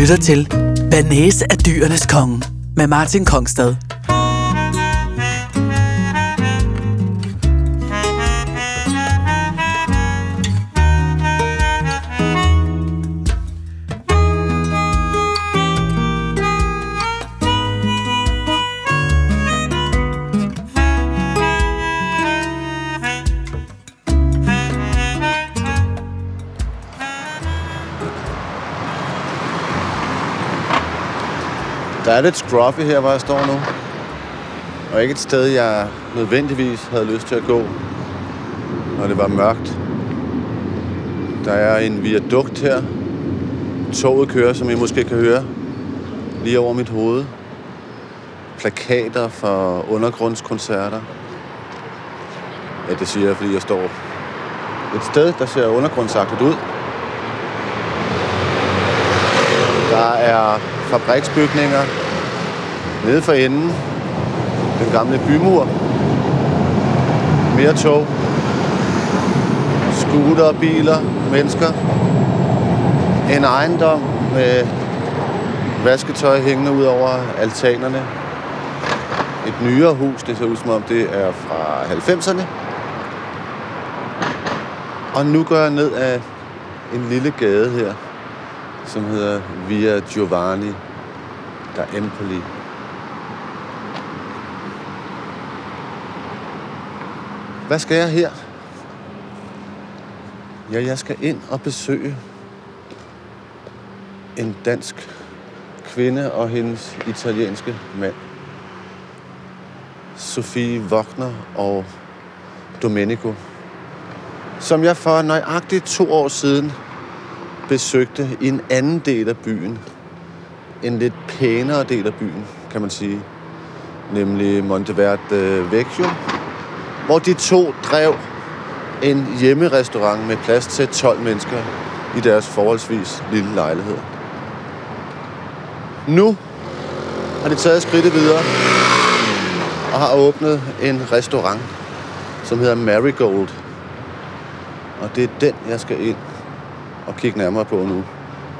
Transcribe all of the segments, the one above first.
lytter til Banese af dyrenes konge med Martin Kongstad. Er lidt scruffy her, hvor jeg står nu. Og ikke et sted, jeg nødvendigvis havde lyst til at gå, når det var mørkt. Der er en viadukt her. Toget kører, som I måske kan høre, lige over mit hoved. Plakater for undergrundskoncerter. Ja, det siger jeg, fordi jeg står et sted, der ser undergrundsagtigt ud. Der er fabriksbygninger nede for enden. Den gamle bymur. Mere tog. Scooter, biler, mennesker. En ejendom med vasketøj hængende ud over altanerne. Et nyere hus, det ser ud som om det er fra 90'erne. Og nu går jeg ned af en lille gade her, som hedder Via Giovanni da Empoli. Hvad skal jeg her? Ja, jeg skal ind og besøge en dansk kvinde og hendes italienske mand. Sofie Wagner og Domenico. Som jeg for nøjagtigt to år siden besøgte i en anden del af byen. En lidt pænere del af byen, kan man sige. Nemlig Monteverde Vecchio. Hvor de to drev en hjemmerestaurant med plads til 12 mennesker i deres forholdsvis lille lejlighed. Nu har de taget skridtet videre og har åbnet en restaurant, som hedder Marigold. Og det er den, jeg skal ind og kigge nærmere på nu.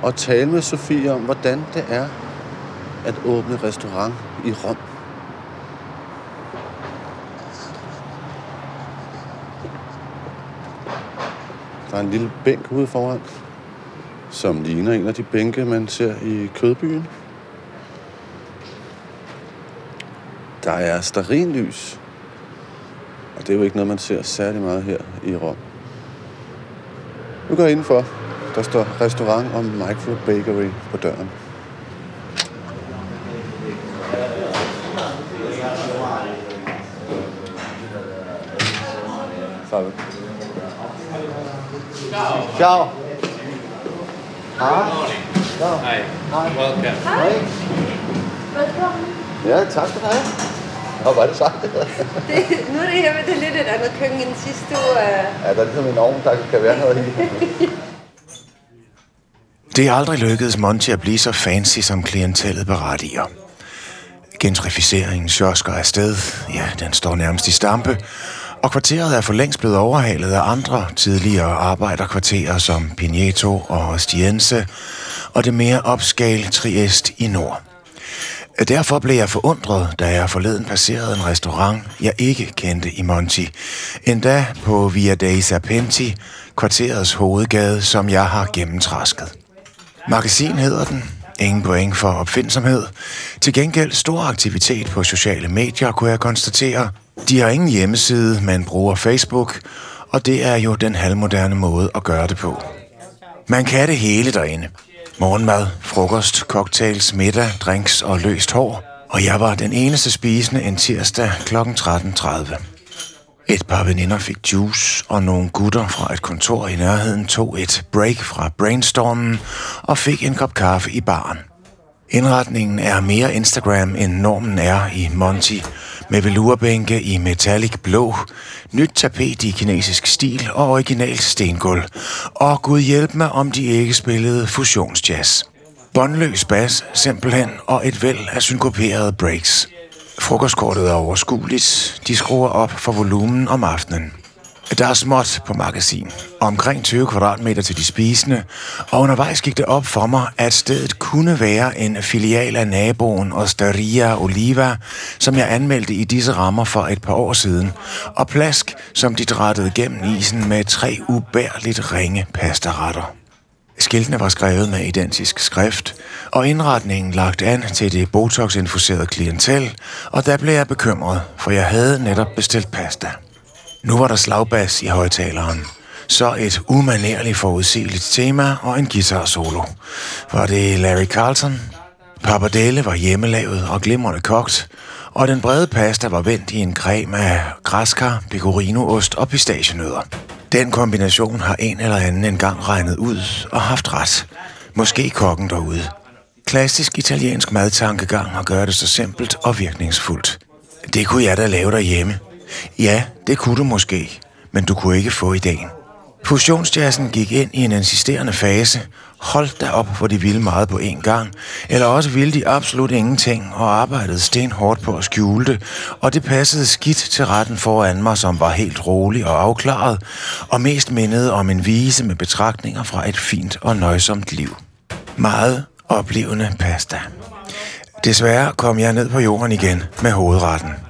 Og tale med Sofie om, hvordan det er at åbne restaurant i Rom. Der er en lille bænk ude foran, som ligner en af de bænke, man ser i Kødbyen. Der er starinlys, og det er jo ikke noget, man ser særlig meget her i Rom. Nu går jeg indenfor. Der står restaurant og micro bakery på døren. Ciao. Hej. Hi. Hej. Welcome. Hej. Velkommen. Ja, tak skal du have. Nå, var det så? Det, nu er det her med det lidt et andet køkken end sidste uge. øh. Ja, der er ligesom en ovn, der kan være noget i. Det er aldrig lykkedes Monty at blive så fancy, som klientellet berettiger. Gentrificeringen sjosker afsted, ja, den står nærmest i stampe, og kvarteret er for længst blevet overhalet af andre tidligere arbejderkvarterer som Pineto og Ostiense, og det mere opskale Triest i nord. Derfor blev jeg forundret, da jeg forleden passerede en restaurant, jeg ikke kendte i Monti. Endda på Via dei Serpenti, kvarterets hovedgade, som jeg har gennemtrasket. Magasin hedder den. Ingen point for opfindsomhed. Til gengæld stor aktivitet på sociale medier, kunne jeg konstatere. De har ingen hjemmeside, men bruger Facebook, og det er jo den halvmoderne måde at gøre det på. Man kan det hele derinde. Morgenmad, frokost, cocktails, middag, drinks og løst hår. Og jeg var den eneste spisende en tirsdag kl. 13.30. Et par veninder fik juice, og nogle gutter fra et kontor i nærheden tog et break fra brainstormen og fik en kop kaffe i baren. Indretningen er mere Instagram, end normen er i Monty, med velurbænke i metallic blå, nyt tapet i kinesisk stil og original stengulv. Og Gud hjælp mig, om de ikke spillede fusionsjazz. Båndløs bas, simpelthen, og et væld af synkoperede breaks. Frokostkortet er overskueligt. De skruer op for volumen om aftenen. Der er småt på magasin, omkring 20 kvadratmeter til de spisende, og undervejs gik det op for mig, at stedet kunne være en filial af naboen Osteria Oliva, som jeg anmeldte i disse rammer for et par år siden, og plask, som de drættede gennem isen med tre ubærligt ringe pastaretter. Skiltene var skrevet med identisk skrift, og indretningen lagt an til det botox-infuserede klientel, og der blev jeg bekymret, for jeg havde netop bestilt pasta. Nu var der slagbas i højtaleren. Så et umanerligt forudsigeligt tema og en guitar solo. Var det Larry Carlton? Pappardelle var hjemmelavet og glimrende kogt, og den brede pasta var vendt i en creme af græskar, pecorinoost og pistachienødder. Den kombination har en eller anden engang regnet ud og haft ret. Måske kokken derude. Klassisk italiensk madtankegang og gøre det så simpelt og virkningsfuldt. Det kunne jeg da lave derhjemme. Ja, det kunne du måske, men du kunne ikke få ideen. Fusionsjazzen gik ind i en insisterende fase. Hold da op, hvor de ville meget på én gang. Eller også ville de absolut ingenting og arbejdede stenhårdt på at skjule det. Og det passede skidt til retten foran mig, som var helt rolig og afklaret, og mest mindede om en vise med betragtninger fra et fint og nøjsomt liv. Meget oplevende pasta. Desværre kom jeg ned på jorden igen med hovedretten.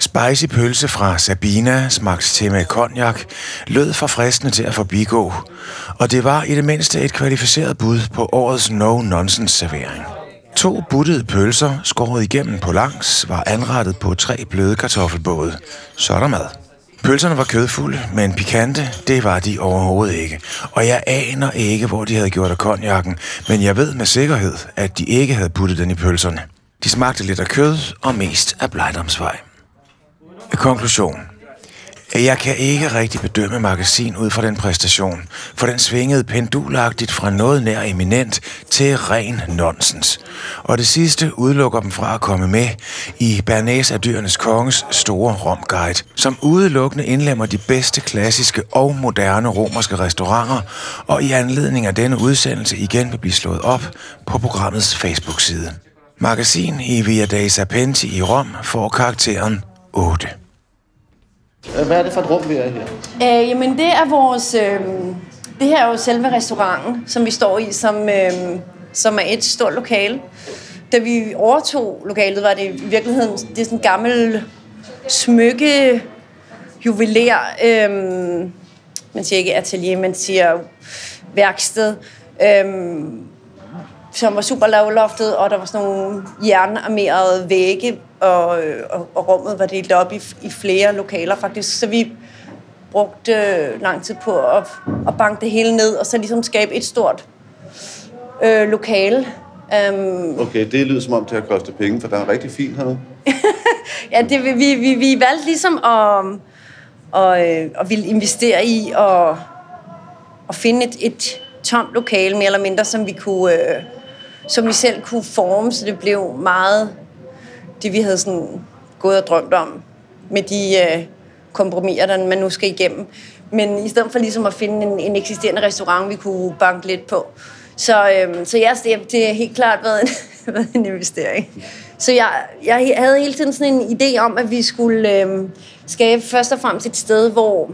Spicy pølse fra Sabina, smagt til med konjak, lød for fristende til at forbigå, og det var i det mindste et kvalificeret bud på årets no-nonsense-servering. To buttede pølser, skåret igennem på langs, var anrettet på tre bløde kartoffelbåde. Så er der mad. Pølserne var kødfulde, men pikante, det var de overhovedet ikke. Og jeg aner ikke, hvor de havde gjort af konjakken, men jeg ved med sikkerhed, at de ikke havde puttet den i pølserne. De smagte lidt af kød og mest af blejdomsvej. Konklusion. Jeg kan ikke rigtig bedømme magasin ud fra den præstation, for den svingede pendulagtigt fra noget nær eminent til ren nonsens. Og det sidste udelukker dem fra at komme med i Bernays af dyrenes konges store romguide, som udelukkende indlemmer de bedste klassiske og moderne romerske restauranter, og i anledning af denne udsendelse igen vil blive slået op på programmets Facebook-side. Magasin i Via dei Serpenti i Rom får karakteren 8. Hvad er det for et rum, vi er i her? Øh, jamen, det er vores... Øh, det her er jo selve restauranten, som vi står i, som, øh, som er et stort lokale. Da vi overtog lokalet, var det i virkeligheden det er sådan en gammel smykke juveler. Øh, man siger ikke atelier, man siger værksted. Øh, som var super lavloftet, og der var sådan nogle jernarmerede vægge, og, og, og rummet var delt op i, i flere lokaler faktisk. Så vi brugte øh, lang tid på at, at banke det hele ned, og så ligesom skabe et stort øh, lokale. Um, Okay, det lyder som om, det har kostet penge, for der er rigtig fint herude. ja, det, vi, vi, vi, valgte ligesom at, at, øh, at ville investere i og at finde et, et tomt lokale, mere eller mindre, som vi kunne, øh, som vi selv kunne forme, så det blev meget det, vi havde sådan gået og drømt om med de øh, kompromiser, der man nu skal igennem. Men i stedet for ligesom at finde en, en eksisterende restaurant, vi kunne banke lidt på. Så, øh, så ja, det, det har helt klart været en, været en investering. Så jeg, jeg havde hele tiden sådan en idé om, at vi skulle øh, skabe først og fremmest et sted, hvor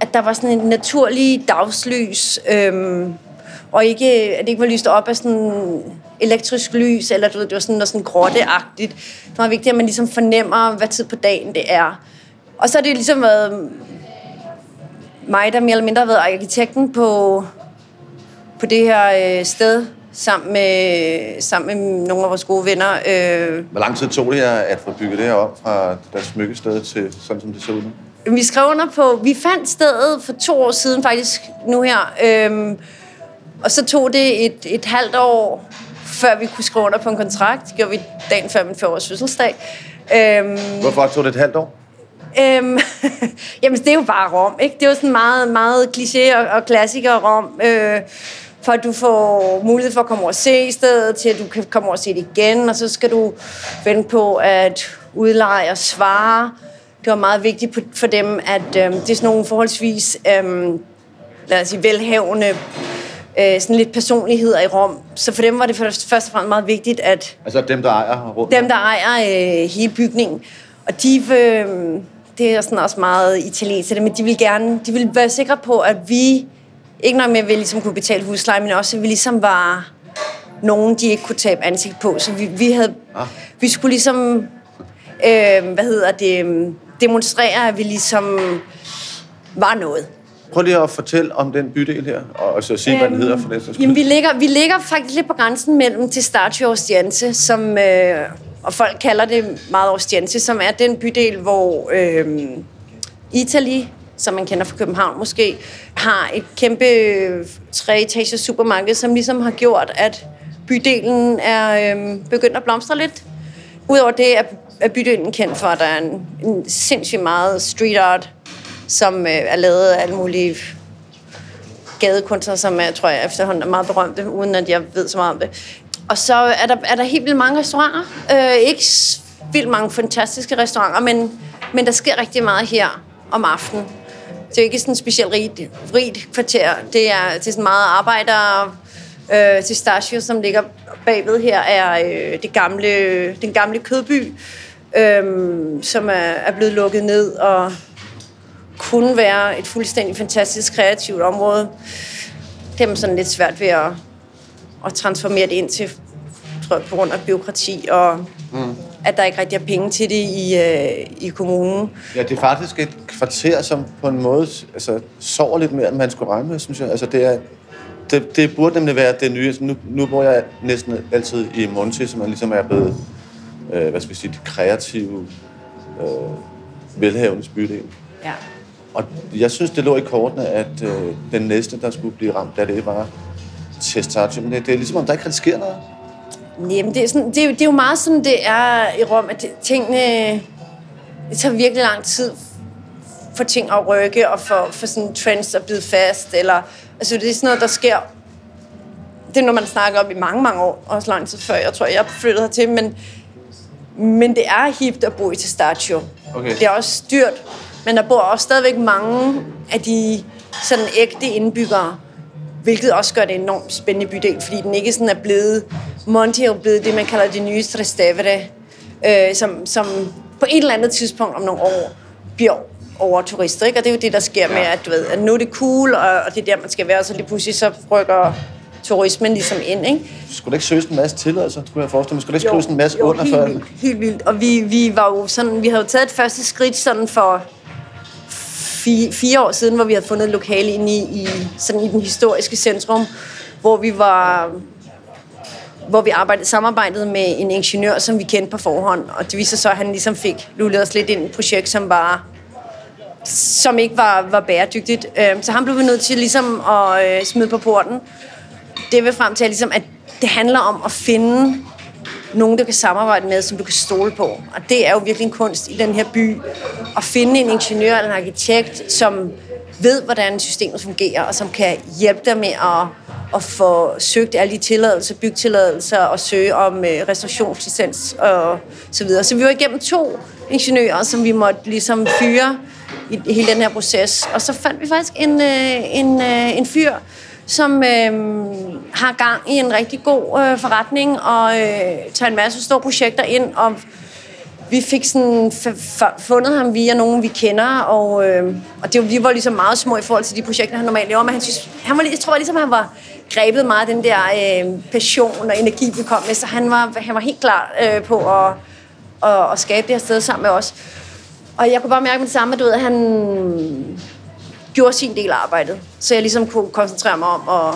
at der var sådan en naturlig dagslys, øhm, og ikke, at det ikke var lyst op af sådan elektrisk lys, eller du ved, det var sådan noget sådan grotteagtigt. Det var vigtigt, at man ligesom fornemmer, hvad tid på dagen det er. Og så har det ligesom været mig, der mere eller mindre har været arkitekten på, på det her øh, sted, sammen med, sammen med nogle af vores gode venner. Øh, Hvor lang tid tog det jer at få bygget det her op fra det smykkested til sådan, som det ser ud nu? Vi skrev under på, vi fandt stedet for to år siden faktisk nu her, øhm, og så tog det et, et halvt år, før vi kunne skrive under på en kontrakt. Det gjorde vi dagen før min 40-års fødselsdag. Øhm, Hvorfor tog det et halvt år? Øhm, jamen, det er jo bare Rom, ikke? Det er jo sådan meget, meget kliché og, og klassiker Rom. Øh, for at du får mulighed for at komme over og se stedet, til at du kan komme over og se det igen, og så skal du vente på, at udlejer svare. Det var meget vigtigt for dem, at øh, det er sådan nogle forholdsvis, øh, lad os sige, velhavende, øh, sådan lidt personligheder i Rom. Så for dem var det først, først og fremmest meget vigtigt, at Altså dem, der ejer rundt? dem, der ejer øh, hele bygningen. Og de, øh, det er sådan også meget italiensk, men de vil gerne, de vil være sikre på, at vi, ikke nok med, at vi ligesom kunne betale husleje, men også, at vi ligesom var nogen, de ikke kunne tabe ansigt på. Så vi, vi, havde, Ah. vi skulle ligesom, øh, hvad hedder det, demonstrere, at vi ligesom var noget. Prøv lige at fortælle om den bydel her, og så sige, hvad den hedder for skyld. Jamen, vi ligger, vi ligger faktisk lidt på grænsen mellem Testaccio og Ostiense, som, øh, og folk kalder det meget Ostiense, som er den bydel, hvor øh, Italy, som man kender fra København måske, har et kæmpe øh, treetagers supermarked, som ligesom har gjort, at bydelen er øh, begyndt at blomstre lidt. Udover det er, er bydelen kendt for, at der er en, en sindssygt meget street art, som øh, er lavet af alle mulige gadekunstnere, som jeg tror jeg efterhånden er meget berømte, uden at jeg ved så meget om det. Og så er der, er der helt vildt mange restauranter. Øh, ikke vildt mange fantastiske restauranter, men, men der sker rigtig meget her om aftenen. Det er ikke sådan et specielt rigt, rigt kvarter. Det er, det er sådan meget arbejder... Øh, Testaccio, som ligger bagved her, er øh, det gamle, den gamle kødby, øh, som er, er blevet lukket ned og kunne være et fuldstændig fantastisk kreativt område. Det er sådan lidt svært ved at, at transformere det ind til, tror jeg, på grund af byråkrati og mm. at der ikke rigtig er penge til det i, øh, i kommunen. Ja, det er faktisk et kvarter, som på en måde altså, sover lidt mere, end man skulle regne med, synes jeg. Altså, det, er, det, det burde nemlig være det nye. Altså, nu, nu bor jeg næsten altid i Monti, som er ligesom er blevet, øh, hvad skal vi sige, det kreative, øh, velhavendes bydel. Ja. Og jeg synes, det lå i kortene, at øh, den næste, der skulle blive ramt af det, var Testaccio. Men det, det er ligesom, om der ikke rigtig sker noget. Jamen, det er, sådan, det, er, jo- det er jo meget sådan, det er i Rom, at det, tingene... Det tager virkelig lang tid for ting at rykke, og for, for sådan trends at bide fast, eller... Altså, det er sådan noget, der sker... Det er noget, man snakker om i mange, mange år, også lang tid før, jeg tror, jeg flyttede hertil, men, men det er hipt at bo i Testaccio. Okay. Det er også dyrt, men der bor også stadigvæk mange af de sådan ægte indbyggere, hvilket også gør det en enormt spændende bydel, fordi den ikke sådan er blevet... Monti er jo blevet det, man kalder det nye Trastevere, øh, som, som på et eller andet tidspunkt om nogle år bliver over turister, ikke? Og det er jo det, der sker med, at, du ved, at nu er det cool, og, og det er der, man skal være, og så lige pludselig så rykker turismen ligesom ind, ikke? Skulle der ikke søges en masse tilladelser, tror jeg forestille mig? Skulle der ikke skrives en masse jo, under helt før? vildt, helt vildt. Og vi, vi var jo sådan, vi havde jo taget et første skridt sådan for fire, fire år siden, hvor vi havde fundet et lokale inde i, i, sådan i den historiske centrum, hvor vi var hvor vi arbejdede, samarbejdede med en ingeniør, som vi kendte på forhånd. Og det viser så, at han ligesom fik lullet os lidt ind i et projekt, som var som ikke var, var bæredygtigt. Øhm, så han blev vi nødt til ligesom at øh, smide på porten. Det vil frem til, ligesom, at det handler om at finde nogen, du kan samarbejde med, som du kan stole på. Og det er jo virkelig en kunst i den her by. At finde en ingeniør eller en arkitekt, som ved, hvordan systemet fungerer, og som kan hjælpe dig med at, at få søgt alle de tilladelser, bygtilladelser, og søge om øh, restaurationslicens og så videre. Så vi var igennem to ingeniører, som vi måtte ligesom fyre i hele den her proces. Og så fandt vi faktisk en, øh, en, øh, en fyr, som øh, har gang i en rigtig god øh, forretning og øh, tager en masse store projekter ind. Og vi fik sådan f- f- fundet ham via nogen, vi kender, og, øh, og det, var- vi var ligesom meget små i forhold til de projekter, han normalt laver, men han synes, han var, jeg tror ligesom, han var grebet meget af den der øh, passion og energi, vi kom med, så han var, han var helt klar øh, på at, at, at skabe det her sted sammen med os. Og jeg kunne bare mærke med det samme, at, du ved, at han gjorde sin del af arbejdet. Så jeg ligesom kunne koncentrere mig om at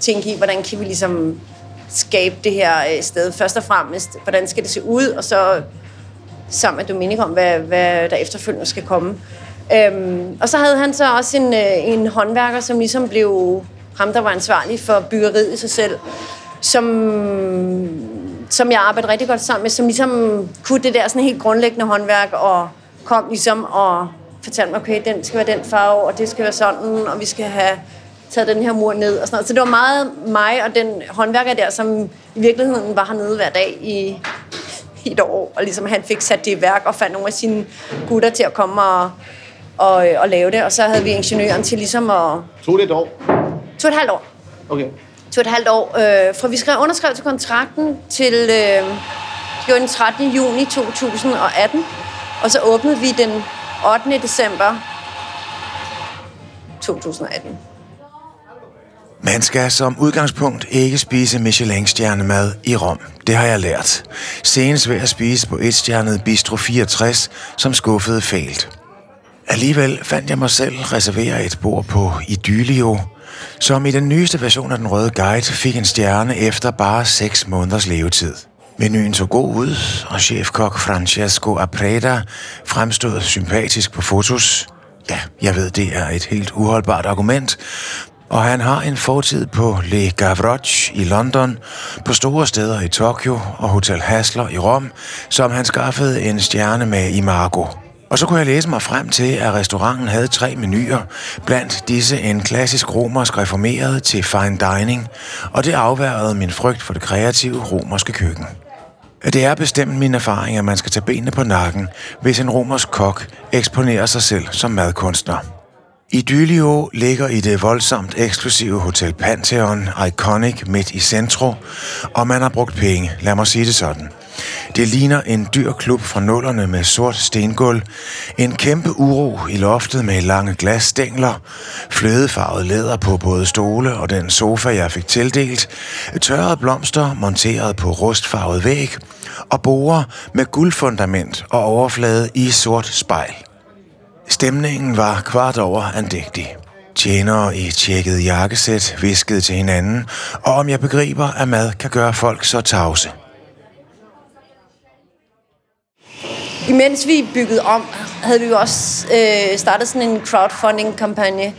tænke i, hvordan kan vi ligesom skabe det her øh, sted. Først og fremmest, hvordan skal det se ud, og så sammen med Dominik om, hvad, hvad der efterfølgende skal komme. Øhm, og så havde han så også en, øh, en håndværker, som ligesom blev ham, der var ansvarlig for byggeriet i sig selv, som, som jeg arbejdede rigtig godt sammen med, som ligesom kunne det der sådan helt grundlæggende håndværk, og kom ligesom og fortalte mig, okay, den skal være den farve, og det skal være sådan, og vi skal have taget den her mur ned og sådan noget. Så det var meget mig og den håndværker der, som i virkeligheden var hernede hver dag i, i et år, og ligesom han fik sat det i værk og fandt nogle af sine gutter til at komme og, og, og lave det. Og så havde vi ingeniøren til ligesom at... Tog det et år? To og et halvt år. Okay. To og et halvt år. Øh, fra vi skrev underskrev til kontrakten til... Øh, det var den 13. juni 2018. Og så åbnede vi den 8. december 2018. Man skal som udgangspunkt ikke spise Michelin-stjernemad i Rom. Det har jeg lært. Senest ved at spise på et stjernet Bistro 64, som skuffede fælt. Alligevel fandt jeg mig selv reservere et bord på Idylio, som i den nyeste version af den røde guide fik en stjerne efter bare 6 måneders levetid. Menuen så god ud, og chefkok Francesco Apreda fremstod sympatisk på fotos. Ja, jeg ved, det er et helt uholdbart argument, og han har en fortid på Le Gavroche i London, på store steder i Tokyo og Hotel Hasler i Rom, som han skaffede en stjerne med i Margo. Og så kunne jeg læse mig frem til, at restauranten havde tre menuer, blandt disse en klassisk romersk reformeret til fine dining, og det afværede min frygt for det kreative romerske køkken. Det er bestemt min erfaring, at man skal tage benene på nakken, hvis en romersk kok eksponerer sig selv som madkunstner. Idylio ligger i det voldsomt eksklusive Hotel Pantheon Iconic midt i centro, og man har brugt penge, lad mig sige det sådan. Det ligner en dyr klub fra nullerne med sort stengulv, en kæmpe uro i loftet med lange glasstængler, flødefarvet læder på både stole og den sofa, jeg fik tildelt, tørrede blomster monteret på rustfarvet væg, og borer med guldfundament og overflade i sort spejl. Stemningen var kvart over andægtig. Tjenere i tjekket jakkesæt viskede til hinanden, og om jeg begriber, at mad kan gøre folk så tavse. Imens vi byggede om, havde vi jo også øh, startet sådan en crowdfunding-kampagne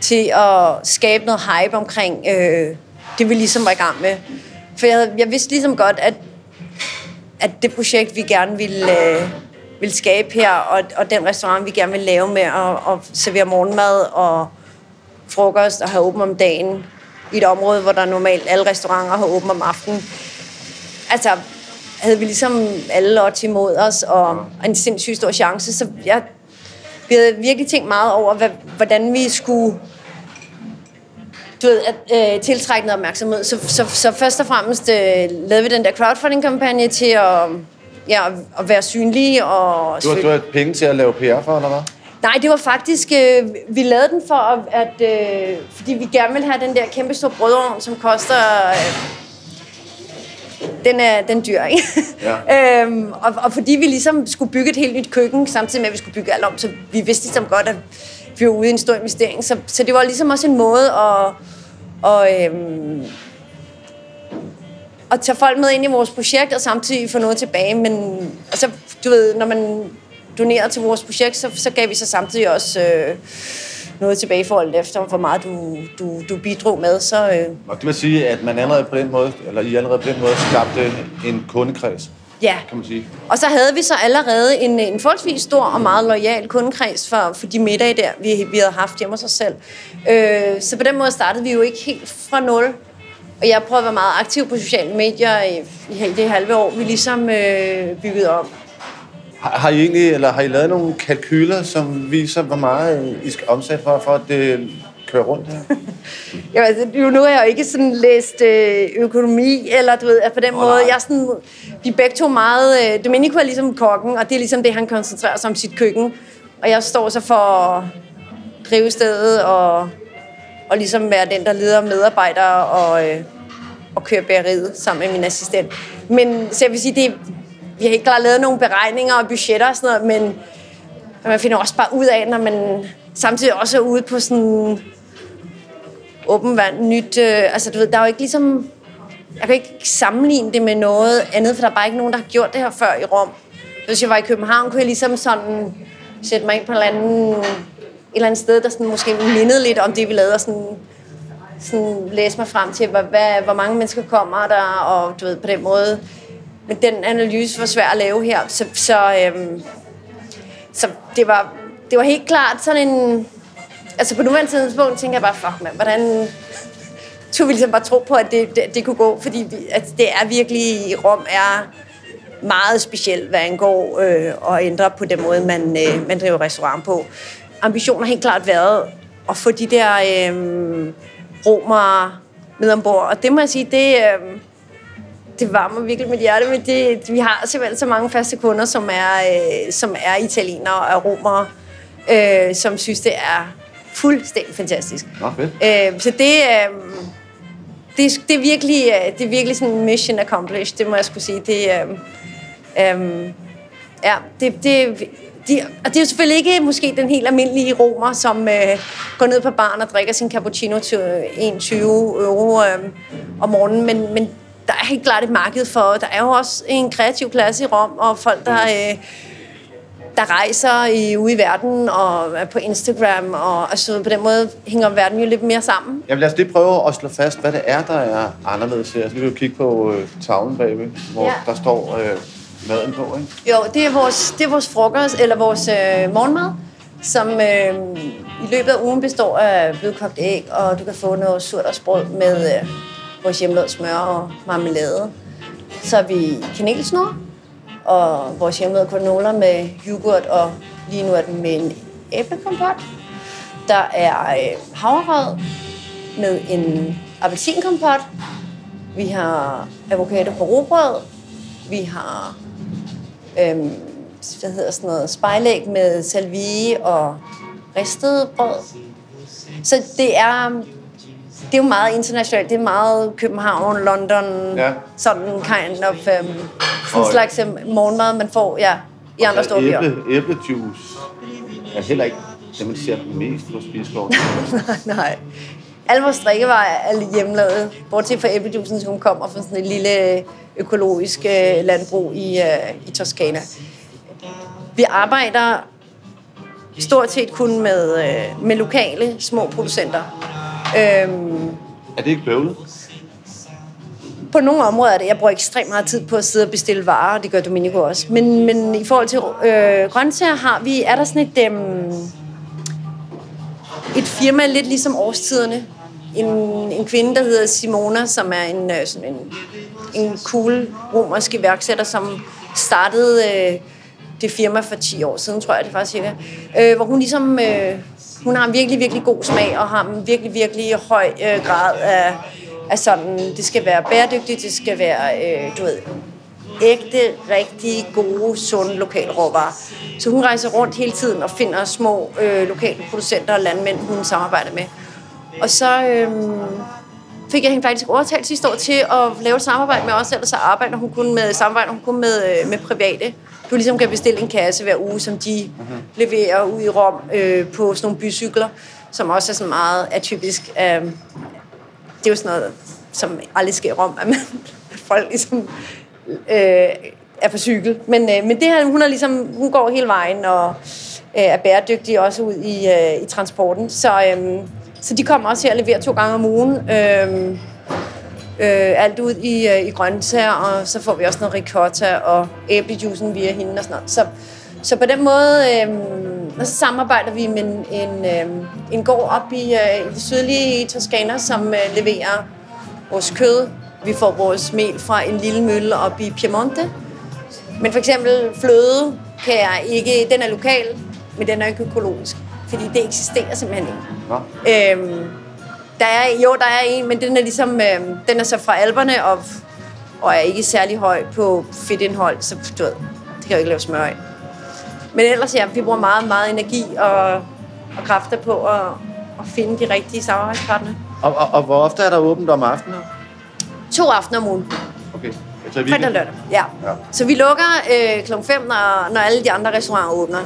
til at skabe noget hype omkring øh, det, vi ligesom var i gang med. For jeg, jeg vidste ligesom godt, at, at det projekt, vi gerne ville, øh, ville skabe her, og, og den restaurant, vi gerne ville lave med at, at servere morgenmad og frokost og have åbent om dagen i et område, hvor der normalt alle restauranter har åbent om aftenen. Altså, havde vi ligesom alle odds imod os, og en sindssygt stor chance. Så jeg, vi havde virkelig tænkt meget over, hvad, hvordan vi skulle du ved, at, øh, tiltrække noget opmærksomhed. Så, så, så først og fremmest øh, lavede vi den der crowdfunding-kampagne til at, ja, at være synlige. Og Du har, du har penge til at lave PR for, eller hvad? Nej, det var faktisk... Øh, vi lavede den for, at, at øh, fordi vi gerne ville have den der kæmpe store brødovn, som koster... Øh, den er, den er dyr, ikke? Ja. øhm, og, og fordi vi ligesom skulle bygge et helt nyt køkken, samtidig med, at vi skulle bygge alt om, så vi vidste ligesom godt, at vi var ude i en stor investering. Så, så det var ligesom også en måde at, og, øhm, at tage folk med ind i vores projekt, og samtidig få noget tilbage. Men altså, du ved, når man donerer til vores projekt, så, så gav vi så samtidig også øh, noget tilbage i forhold efter, hvor meget du, du, du bidrog med. Så, øh, Og det vil sige, at man allerede på den måde, eller I allerede på den måde skabte en kundekreds, ja. kan man sige. Og så havde vi så allerede en, en forholdsvis stor og meget lojal kundekreds for, for de middage der, vi, vi havde haft hjemme hos os selv. Øh, så på den måde startede vi jo ikke helt fra nul. Og jeg prøvede at være meget aktiv på sociale medier i, i det halve år, vi ligesom øh, byggede om. Har, har I egentlig, eller har I lavet nogle kalkyler, som viser, hvor meget I skal omsætte for, for at det kører rundt her? Ja, altså, jo, nu har jeg jo ikke sådan læst øh, økonomi, eller du ved, at på den Nå, måde, nej. jeg er sådan, vi er begge to meget, øh, Domenico er ligesom kokken, og det er ligesom det, han koncentrerer sig om sit køkken. Og jeg står så for at drive stedet, og, og ligesom være den, der leder medarbejdere, og, øh, at køre bæreriet sammen med min assistent. Men så jeg vil sige, det, vi har ikke klart lavet nogle beregninger og budgetter og sådan noget, men, men man finder også bare ud af, når man samtidig også er ude på sådan åben vand, nyt. Øh, altså, du ved, der er jo ikke ligesom... Jeg kan ikke sammenligne det med noget andet, for der er bare ikke nogen, der har gjort det her før i Rom. Hvis jeg var i København, kunne jeg ligesom sådan sætte mig ind på et eller andet, et eller andet sted, der sådan måske mindede lidt om det, vi lavede, og sådan, sådan læse mig frem til, hvad, hvad, hvor mange mennesker kommer der, og du ved, på den måde. Men den analyse var svær at lave her, så, så, øhm, så det, var, det var helt klart sådan en... Altså på nuværende tidspunkt tænker jeg bare, fuck mand, hvordan tog vi ligesom bare tro på, at det, det, det kunne gå, fordi vi, at det er virkelig, Rom er meget specielt, hvad angår øh, at ændre på den måde, man, øh, man driver restaurant på. Ambitionen har helt klart været at få de der øh, romere med ombord, og det må jeg sige, det, øh, det varmer virkelig mit hjerte, men det, vi har simpelthen så mange faste kunder, som er, øh, som er italienere og er romere, øh, som synes, det er fuldstændig fantastisk. Nå, fedt. Øh, så det, øh, det, det, er virkelig, øh, det er virkelig sådan mission accomplished, det må jeg skulle sige. Det, øh, øh, ja, det, det, de, og det er jo selvfølgelig ikke måske den helt almindelige romer, som øh, går ned på baren og drikker sin cappuccino til øh, 21 euro øh, om morgenen, men, men der er helt klart et marked for, der er jo også en kreativ klasse i Rom, og folk, der, øh, der rejser i, ude i verden og er på Instagram, og altså, på den måde hænger verden jo lidt mere sammen. Jamen lad os lige prøve at slå fast, hvad det er, der er anderledes her. Så vi kan jo kigge på øh, tavlen bagved, hvor Ja. der står øh, maden på, ikke? Jo, det er vores, det er vores frokost, eller vores øh, morgenmad, som øh, i løbet af ugen består af blødkogt æg, og du kan få noget sprød med øh, vores hjemmelavede smør og marmelade. Så har vi kanelsnor, og vores hjemmelavede granola med yoghurt, og lige nu er den med en æblekompot. Der er øh, havregrød med en appelsinkompot. Vi har avocado på robrød. Vi har øhm, hvad hedder sådan noget, spejlæg med salvie og ristet brød. Så det er, det er jo meget internationalt. Det er meget København, London, Ja. sådan kind of, um, sådan en slags um, morgenmad, man får ja, i andre store byer. æble, æblejuice er heller ikke det, man ser mest på Spisgården. Nej. Alle vores drikkevarer er lidt hjemmelavet, bortset fra æblejuicen, som kommer fra sådan et lille økologisk øh, landbrug i, øh, i Toskana. Vi arbejder stort set kun med, øh, med lokale små producenter. Øhm, er det ikke bøvlet? på nogle områder er det. Jeg bruger ekstremt meget tid på at sidde og bestille varer, og det gør Dominico også. Men, men i forhold til øh, grøntsager har vi, er der sådan et, øhm, et firma, lidt ligesom årstiderne. En, en kvinde, der hedder Simona, som er en, øh, sådan en, en cool romersk iværksætter, som startede øh, det firma for 10 år siden, tror jeg det var cirka. Øh, hvor hun ligesom, øh, hun har en virkelig, virkelig god smag, og har en virkelig, virkelig høj øh, grad af, af sådan, det skal være bæredygtigt, det skal være, øh, du ved, ægte, rigtig gode, sunde lokale råvarer. Så hun rejser rundt hele tiden og finder små øh, lokale producenter og landmænd, hun samarbejder med. Og så øh, fik jeg hende faktisk overtalt sidste år til at lave et samarbejde med os, ellers så arbejder hun kun med, samarbejder hun kun med, øh, med private. Du ligesom kan bestille en kasse hver uge, som de mm-hmm. leverer ud i Rom øh, på sådan nogle bycykler, som også er sådan meget atypisk. Øh, det er jo sådan noget, som aldrig sker i Rom, at, man, folk ligesom øh, er på cykel. Men, øh, men det her, hun, er ligesom, hun går hele vejen og øh, er bæredygtig også ud i, øh, i transporten. Så, øh, så de kommer også her og leverer to gange om ugen. Øh, øh, alt ud i, øh, i grøntsager, og så får vi også noget ricotta og æblejuicen via hende og sådan noget. Så, så på den måde, øh, så samarbejder vi med en, en, øh, en gård op i, øh, i det sydlige Toskana, som øh, leverer vores kød. Vi får vores mel fra en lille mølle op i Piemonte. Men for eksempel fløde kan jeg ikke, den er lokal, men den er ikke økologisk. Fordi det eksisterer simpelthen ikke. Nå. Øhm, der er, jo, der er en, men den er ligesom, øhm, den er så fra alberne og, og er ikke særlig høj på fedtindhold, så du ved, det kan jeg jo ikke lave smør af. Men ellers, ja, vi bruger meget, meget energi og, og kræfter på at, at finde de rigtige samarbejdspartnere. Og, og, og hvor ofte er der åbent om aftenen? To aftener om ugen. Okay. Altså i Fredag og lørdag, ja. Ja. Så vi lukker øh, kl. 5, når, når alle de andre restauranter åbner.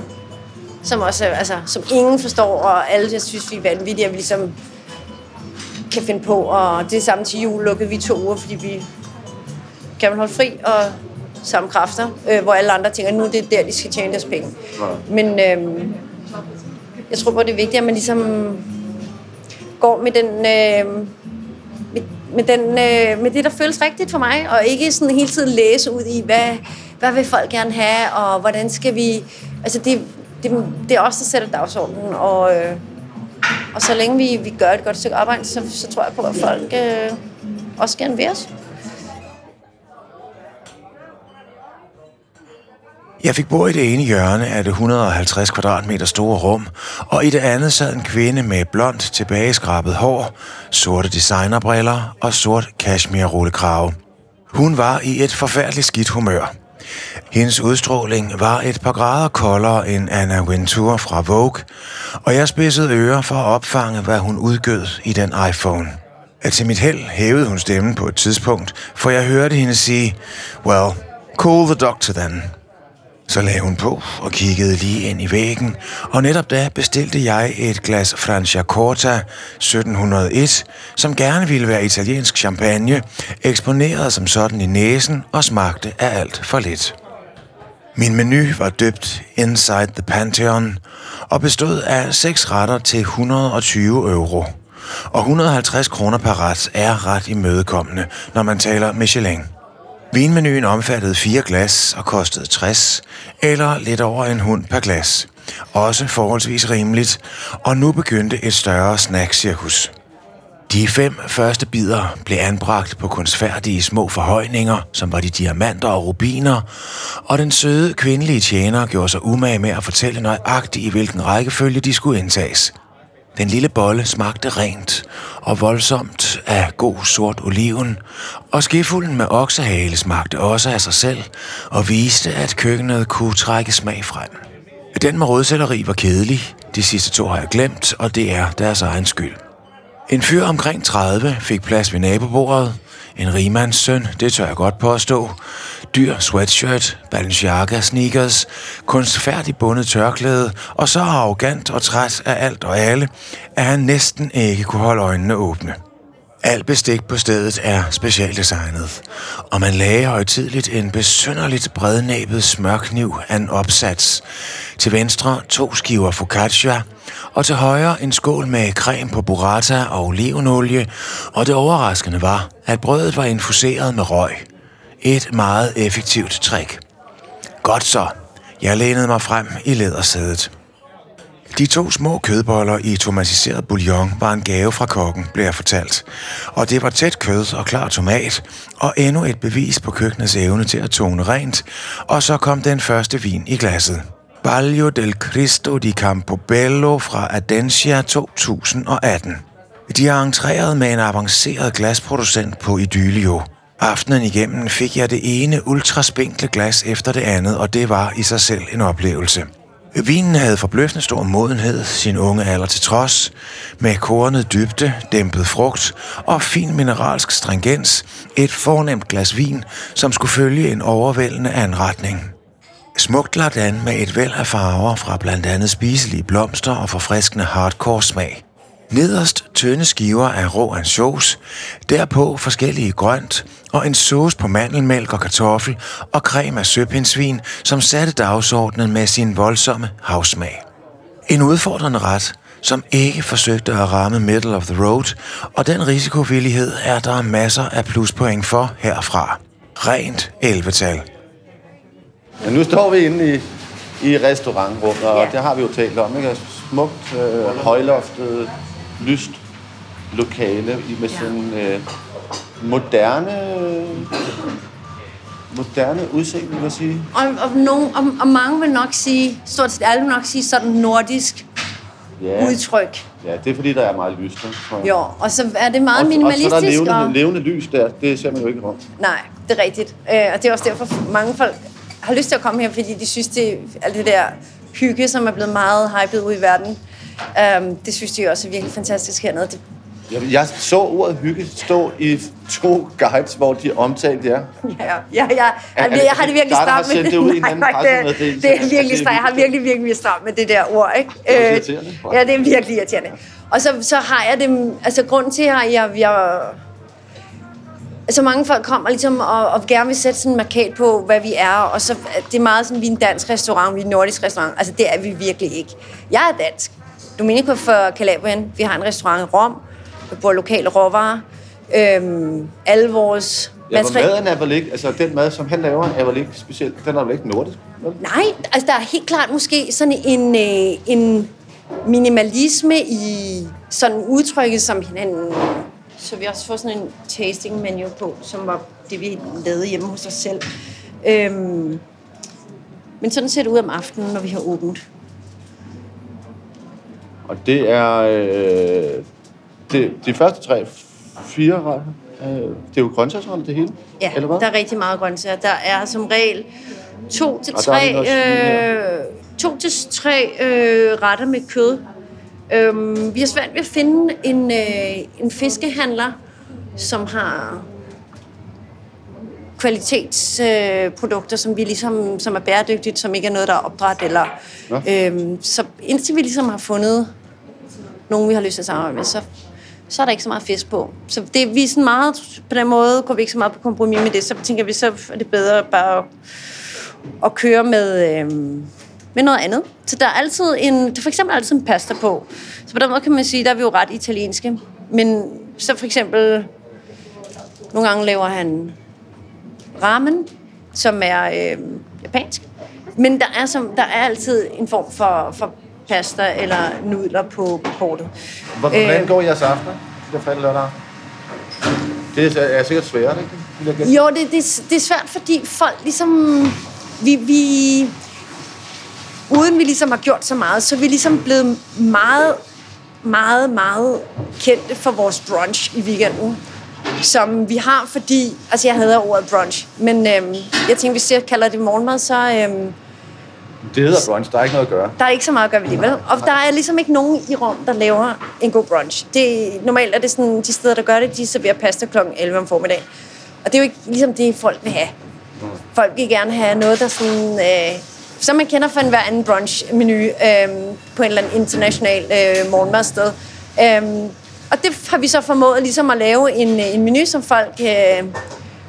Som også, er- altså, som ingen forstår, og alle jeg synes, vi er vanvittige, at vi ligesom kan finde på. Og det er samme til jul lukkede vi to uger, fordi vi kan man holde fri og samme kræfter, øh, hvor alle andre tænker, nu er det der, de skal tjene deres penge. Ja. Men øh, jeg tror på, det er vigtigt, at man ligesom går med den... Øh, med, den, øh, med det, der føles rigtigt for mig, og ikke sådan hele tiden læse ud i, hvad, hvad vil folk gerne have, og hvordan skal vi... Altså, det, det, det er os, der sætter dagsordenen, og, øh, og så længe vi, vi gør et godt stykke arbejde, så, så tror jeg på, at folk øh, også gerne vil os. Jeg fik bord i det ene hjørne af det 150 kvadratmeter store rum, og i det andet sad en kvinde med blondt tilbageskrabet hår, sorte designerbriller og sort cashmere rullekrave. Hun var i et forfærdeligt skidt humør. Hendes udstråling var et par grader koldere end Anna Wintour fra Vogue, og jeg spidsede ører for at opfange, hvad hun udgød i den iPhone. At til mit held hævede hun stemmen på et tidspunkt, for jeg hørte hende sige, Well, call the doctor then. Så lagde hun på og kiggede lige ind i væggen, og netop da bestilte jeg et glas Franciacorta 1701, som gerne ville være italiensk champagne, eksponeret som sådan i næsen og smagte af alt for lidt. Min menu var døbt Inside the Pantheon og bestod af seks retter til 120 euro. Og 150 kroner per ret er ret imødekommende, når man taler Michelin. Vinmenuen omfattede fire glas og kostede 60, eller lidt over en hund per glas. Også forholdsvis rimeligt, og nu begyndte et større snackcirkus. De fem første bidder blev anbragt på kunstfærdige små forhøjninger, som var de diamanter og rubiner, og den søde kvindelige tjener gjorde sig umage med at fortælle nøjagtigt, i hvilken rækkefølge de skulle indtages. Den lille bolle smagte rent og voldsomt af god sort oliven, og skefulden med oksehale smagte også af sig selv og viste, at køkkenet kunne trække smag frem. Den med rødselleri var kedelig, de sidste to har jeg glemt, og det er deres egen skyld. En fyr omkring 30 fik plads ved nabobordet. En rimands søn, det tør jeg godt påstå. Dyr sweatshirt, Balenciaga sneakers, kunstfærdig bundet tørklæde, og så arrogant og træt af alt og alle, at han næsten ikke kunne holde øjnene åbne. Alt bestik på stedet er specialdesignet, og man lagde højtidligt en besynderligt brednæbet smørkniv af en opsats. Til venstre to skiver focaccia, og til højre en skål med creme på burrata og olivenolie, og det overraskende var, at brødet var infuseret med røg. Et meget effektivt trick. Godt så. Jeg lænede mig frem i lædersædet. De to små kødboller i tomatiseret bouillon var en gave fra kokken, blev jeg fortalt. Og det var tæt kød og klar tomat, og endnu et bevis på køkkenets evne til at tone rent, og så kom den første vin i glasset. Baglio del Cristo di Campobello fra Adencia 2018. De har entreret med en avanceret glasproducent på Idylio. Aftenen igennem fik jeg det ene ultraspinkle glas efter det andet, og det var i sig selv en oplevelse. Vinen havde forbløffende stor modenhed, sin unge alder til trods, med kornet dybde, dæmpet frugt og fin mineralsk stringens, et fornemt glas vin, som skulle følge en overvældende anretning. Smukt lagt an med et væld af farver fra blandt andet spiselige blomster og forfriskende hardcore smag. Nederst tynde skiver af rå ansjos, derpå forskellige grønt og en sauce på mandelmælk og kartoffel og creme af søpindsvin, som satte dagsordenen med sin voldsomme havsmag. En udfordrende ret, som ikke forsøgte at ramme middle of the road, og den risikovillighed er der masser af pluspoint for herfra. Rent 11-tal. Men nu står vi inde i, i restaurantrummet, og Ja. det har vi jo talt om, ikke? Smukt, øh, højloftet, lyst lokale med sådan øh, moderne, moderne udseende, vil jeg sige. Og, og, nogen, og, og mange vil nok sige, stort set alle vil nok sige sådan nordisk Ja, udtryk. ja, det er fordi, der er meget tror jeg. Jo, og så er det meget og, minimalistisk. Og så er der levende, og, levende lys der, det ser man jo ikke rundt. Nej, det er rigtigt. Øh, og det er også derfor, mange folk har lyst til at komme her, fordi de synes, det er alt det der hygge, som er blevet meget hypet ud i verden. Um, det synes de også er virkelig fantastisk hernede. Det, Jeg, jeg så ordet hygge stå i to guides, hvor de omtalte jer. ja, ja, ja, er det jeg har det virkelig stramt med det ud Nej, nej, det, det er Altså, det er virkelig stramt. Jeg har virkelig, virkelig stramt med det der ord, ikke? Det er Øh. Ja, det er virkelig irriterende. Og så, så har jeg det... Altså, grunden til, at jeg, jeg så mange folk kommer ligesom og, og gerne vil sætte sådan en markat på, hvad vi er, og så det er meget sådan, vi er en dansk restaurant, vi er en nordisk restaurant. Altså, det er vi virkelig ikke. Jeg er dansk. Domenico for Calabrien. Vi har en restaurant i Rom. Vi bruger lokale råvarer. Øhm, alle vores Ja, for maden er vel ikke, altså den mad, som han laver, er vel ikke specielt, den er vel ikke nordisk? vel? Nej, altså der er helt klart måske sådan en, øh, en minimalisme i sådan udtrykket, som han... Så vi har også fået sådan en tasting menu på, som var det, vi lavede hjemme hos os selv. Øhm, men sådan ser det ud om aftenen, når vi har åbent. Og det er øh, det, de første tre, fire retter. Øh, det er jo grøntsagsretter, det hele. Ja, Eller hvad? der er rigtig meget grøntsager. Der er som regel to til tre, øh, to til tre øh, retter med kød. Øhm, vi har svært ved at finde en, øh, en fiskehandler, som har kvalitetsprodukter, produkter, som vi ligesom, som er bæredygtigt, som ikke er noget, der er opdræt. Eller, Nå. øhm, så indtil vi ligesom har fundet nogen, vi har lyst til at samarbejde med, så, så er der ikke så meget fisk på. Så det, vi er sådan meget, på den måde går vi ikke så meget på kompromis med det, så tænker vi, så er det bedre bare at, at køre med, øhm, med noget andet. Så der er altid en, der er for eksempel altid en pasta på. Så på den måde kan man sige, der er vi jo ret italienske. Men så for eksempel, nogle gange laver han ramen, som er øh, japansk. Men der er, som, der er altid en form for, for pasta eller nudler på, på kortet. Hvordan Øh. går jeres aftener, de der fredag lørdag? Det er, er sikkert sværere, ikke? Gætte. Jo, det, det, det er svært, fordi folk ligesom... Vi, vi, uden vi ligesom har gjort så meget, så er vi ligesom blevet meget, meget, meget kendte for vores brunch i weekenden. Som vi har, fordi... Altså, jeg hader ordet brunch, men øhm, jeg tænkte, hvis jeg kalder det morgenmad, så... Øhm, Det hedder brunch, der er ikke noget at gøre. der er ikke så meget at gøre ved det, vel? Og der er ligesom ikke nogen i Rom, der laver en god brunch. Det, normalt er det sådan, de steder, der gør det, de serverer pasta kl. 11 om formiddagen. Og det er jo ikke ligesom det, folk vil have. Folk vil gerne have noget, der sådan... Øh, som man kender fra en hver anden brunch-menu øh, på en eller anden international øh, morgenmadsted. Øh, og det har vi så formået ligesom at lave en, en menu, som folk øh,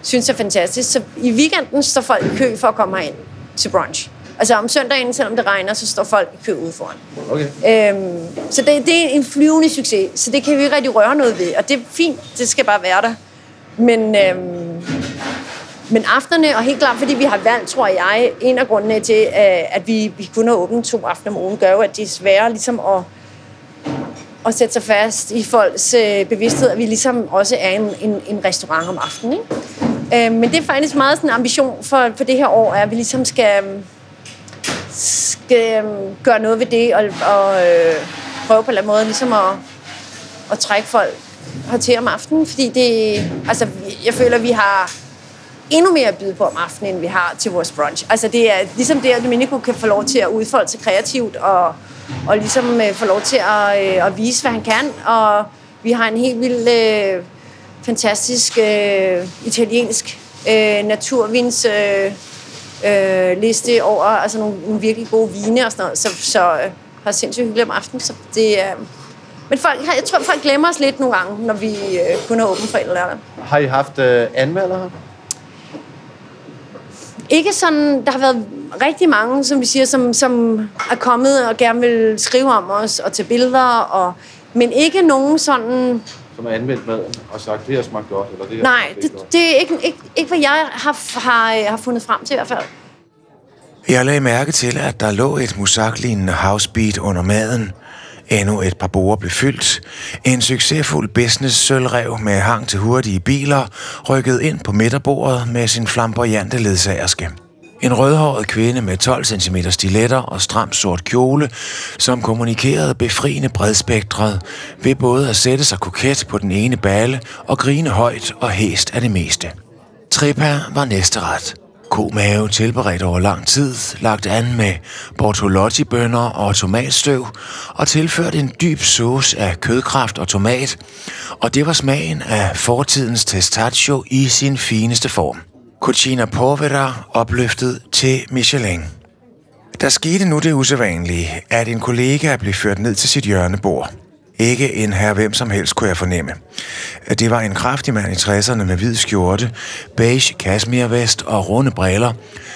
synes er fantastisk. Så i weekenden står folk i kø for at komme herind til brunch. Altså om søndagen, selvom det regner, så står folk i kø ude foran. Okay. Øhm, så det, det er en flyvende succes, så det kan vi ikke rigtig røre noget ved. Og det er fint, det skal bare være der. Men, øhm, men aftenerne, og helt klart, fordi vi har valgt, tror jeg, en af grundene til, øh, at vi, vi kun har åbent to aftener om ugen, gør jo, at det er sværere ligesom at, at sætte sig fast i folks øh, bevidsthed, at vi ligesom også er en, en, en restaurant om aftenen. Ikke? Øh, men det er faktisk meget sådan en ambition for, for det her år, at vi ligesom skal, øh, skal øh, gøre noget ved det, og, og øh, prøve på en eller anden måde ligesom at, at trække folk hertil om aftenen, fordi det, altså, jeg føler, at vi har endnu mere at byde på om aftenen, end vi har til vores brunch. Altså det er ligesom det, at Domenico kan få lov til at udfolde sig kreativt, og, og ligesom øh, få lov til at, øh, at vise, hvad han kan, og vi har en helt vild, øh, fantastisk øh, italiensk øh, naturvins øh, øh, liste over altså nogle, nogle virkelig gode vine og sådan noget, så, så øh, har sindssygt hyggeligt om aftenen, så det er... Øh, men folk, jeg tror, folk glemmer os lidt nogle gange, når vi øh, kun er åbent fredag eller lørdag. Har I haft øh, anmeldere? her? Ikke sådan, der har været rigtig mange, som vi siger, som, som er kommet og gerne vil skrive om os og tage billeder, og, men ikke nogen sådan, Som har anmeldt maden og sagt, det her smagt godt, eller det her nej, det, ikke godt? det er ikke, ikke, ikke hvad jeg har, har, har fundet frem til i hvert fald. Jeg lagde mærke til, at der lå et musaklignende housebeat under maden. Endnu et par borer blev fyldt. En succesfuld business-sølvrev med hang til hurtige biler rykkede ind på midterbordet med sin flamboyante ledsagerske. En rødhåret kvinde med 12 cm stiletter og stram sort kjole, som kommunikerede befriende bredspektret ved både at sætte sig koket på den ene bale og grine højt og hæst af det meste. Trippa var næste ret. Komave tilberedt over lang tid, lagt an med bortolotti-bønner og tomatstøv, og tilført en dyb sauce af kødkraft og tomat, og det var smagen af fortidens testaccio i sin fineste form. Cucina Povera opløftet til Michelin. Der skete nu det usædvanlige, at en kollega blev ført ned til sit hjørnebord. Ikke en her hvem som helst, kunne jeg fornemme. Det var en kraftig mand i 60'erne med hvid skjorte, beige kasmirvest og runde briller,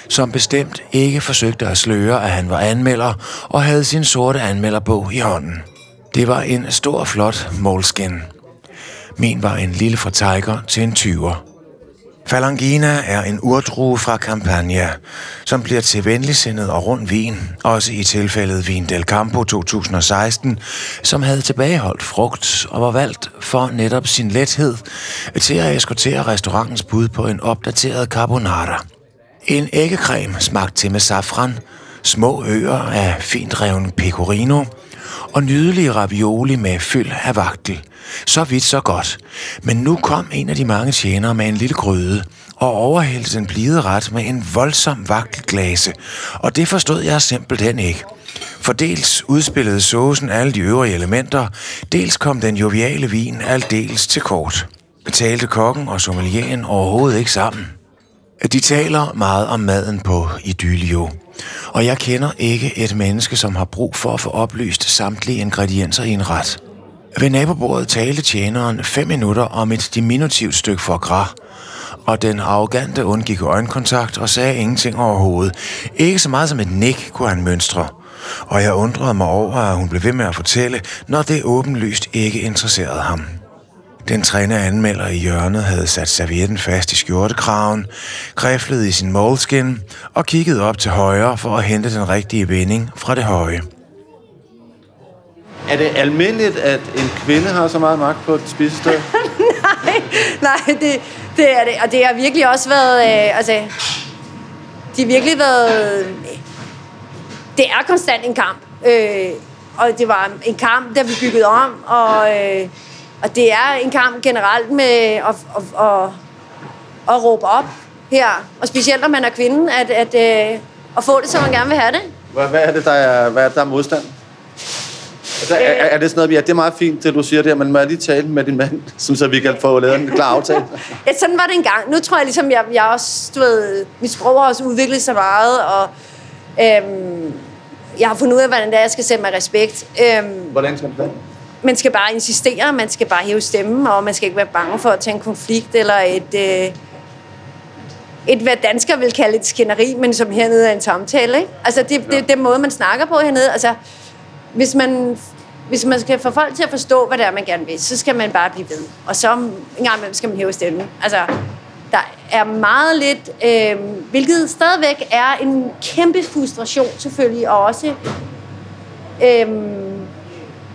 som bestemt ikke forsøgte at sløre, at han var anmelder og havde sin sorte anmelderbog i hånden. Det var en stor, flot moleskin. Min var en lille fra Tiger til en 20'er. Falangina er en urdrue fra Campania, som bliver til venligsindet og rund vin, også i tilfældet Vin del Campo 2016, som havde tilbageholdt frugt og var valgt for netop sin lethed til at eskortere restaurantens bud på en opdateret carbonara. En æggecreme smagt til med safran, små øer af fint reven pecorino og nydelige ravioli med fyld af vagtel. Så vidt, så godt. Men nu kom en af de mange tjenere med en lille gryde og overhældte den blide ret med en voldsom vagtelglase, og det forstod jeg simpelthen ikke. For dels udspillede såsen alle de øvrige elementer, dels kom den joviale vin aldeles til kort. Betalte kokken og sommelieren overhovedet ikke sammen. De taler meget om maden på Idylio, og jeg kender ikke et menneske, som har brug for at få oplyst samtlige ingredienser i en ret. Ved nabobordet talte tjeneren fem minutter om et diminutivt stykke for gras, og den arrogante undgik øjenkontakt og sagde ingenting overhovedet. Ikke så meget som et nik kunne han mønstre. Og jeg undrede mig over, at hun blev ved med at fortælle, når det åbenlyst ikke interesserede ham. Den træne anmelder i hjørnet havde sat servietten fast i skjortekraven, griflede i sin moleskin og kiggede op til højre for at hente den rigtige vending fra det høje. Er det almindeligt, at en kvinde har så meget magt på et spisested? nej, nej, det, det er det. Og det har virkelig også været... Øh, altså, det har virkelig været... Det er konstant en kamp. Øh, og det var en kamp, der vi byggede om, og, øh, og det er en kamp generelt med at, at, at, at råbe op her. Og specielt når man er kvinde, at, at, at, øh, at få det, som man gerne vil have det. Hvad, hvad er det, der er, hvad er, der er modstand? Altså, er, er, det sådan noget, ja, det er meget fint, det du siger der, men må jeg lige tale med din mand, så vi kan få lavet en klar aftale? ja, sådan var det engang. Nu tror jeg ligesom, jeg, jeg også, du ved, mit sprog har også udviklet sig meget, og øhm, jeg har fundet ud af, hvordan det er, jeg skal sætte mig respekt. Øhm, hvordan skal det Man skal bare insistere, man skal bare hæve stemmen, og man skal ikke være bange for at tage en konflikt, eller et... Øh, et, hvad danskere vil kalde et skænderi, men som hernede er en samtale, ikke? Altså, det, det, det er den måde, man snakker på hernede. Altså, hvis man, hvis man skal få folk til at forstå, hvad det er, man gerne vil, så skal man bare blive ved. Og så en gang imellem skal man hæve stemmen. Altså, der er meget lidt, øh, hvilket stadigvæk er en kæmpe frustration selvfølgelig, og også, øh,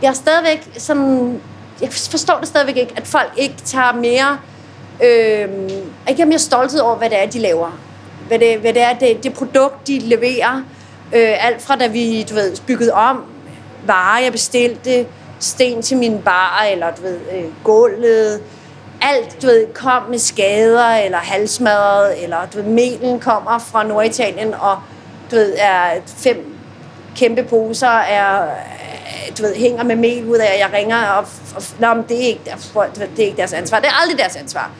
jeg er stadigvæk sådan, jeg forstår det stadigvæk ikke, at folk ikke tager mere, øh, ikke har mere stolthed over, hvad det er, de laver. Hvad det, hvad det er, det, det produkt, de leverer. Øh, alt fra da vi, du ved, byggede om, varer, jeg bestilte, sten til min bar, eller du ved, øh, gulvet, alt, du ved, kom med skader, eller halsmadret, eller du ved, melen kommer fra Norditalien, og du ved, er fem kæmpe poser, er, du ved, hænger med mel ud af, jeg ringer, og, og Nå, men det, er ikke, det er ikke deres ansvar. Det er aldrig deres ansvar.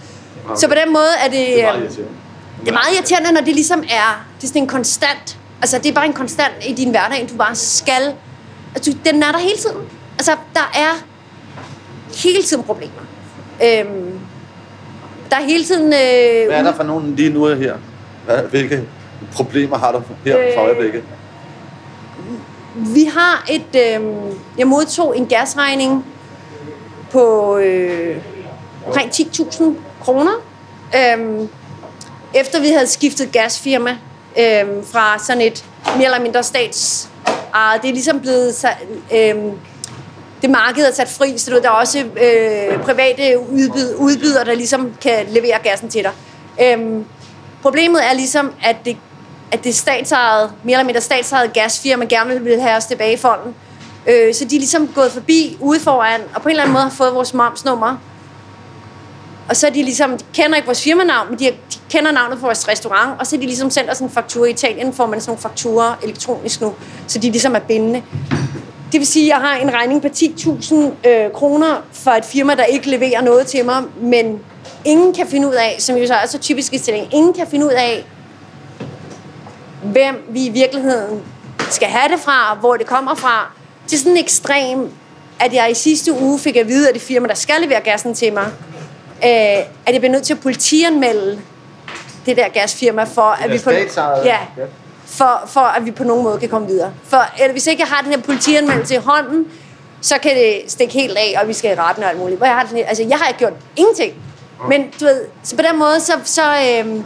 Okay. Så på den måde er det... Det er meget øhm, irriterende. Det er meget irriterende, når det ligesom er, det er sådan en konstant, altså det er bare en konstant i din hverdag, du bare skal Altså, den er der hele tiden. Altså, der er hele tiden problemer. Øhm, der er hele tiden... Øh, Hvad er der for nogen lige nu her? Hvilke problemer har du her for øh, øjeblikket? Vi har et... Øh, jeg modtog en gasregning på øh, omkring 10.000 kroner. Øh, efter vi havde skiftet gasfirma øh, fra sådan et mere eller mindre stats ejet. Det er ligesom blevet... Øh, det marked er sat fri, så der er også øh, private udbydere, der ligesom kan levere gassen til dig. Øhm, problemet er ligesom, at det, at det statsejede, mere eller mindre statsejede gasfirma gerne vil have os tilbage i fonden. Øh, så de er ligesom gået forbi ude foran, og på en eller anden måde har fået vores momsnummer. Og så er de ligesom, de kender ikke vores firmanavn, men de, de kender navnet på vores restaurant, og så er de ligesom sendt os en faktura i Italien, får man sådan nogle fakturer elektronisk nu, så de ligesom er bindende. Det vil sige, at jeg har en regning på 10.000 øh, kroner for et firma, der ikke leverer noget til mig, men ingen kan finde ud af, som jo så er så typisk i stilling, ingen kan finde ud af, hvem vi i virkeligheden skal have det fra, hvor det kommer fra. Det er sådan ekstrem, at jeg i sidste uge fik at vide, at det firma, der skal levere gassen til mig, øh, at jeg bliver nødt til at politianmelde det der gasfirma, for at vi på, ja, for, for at vi på nogen måde kan komme videre. For eller hvis ikke jeg har den her politianmeldelse i hånden, så kan det stikke helt af, og vi skal i retten og alt muligt. Hvor jeg, har den, altså, jeg har ikke gjort ingenting. Men du ved, så på den måde, så... så øhm,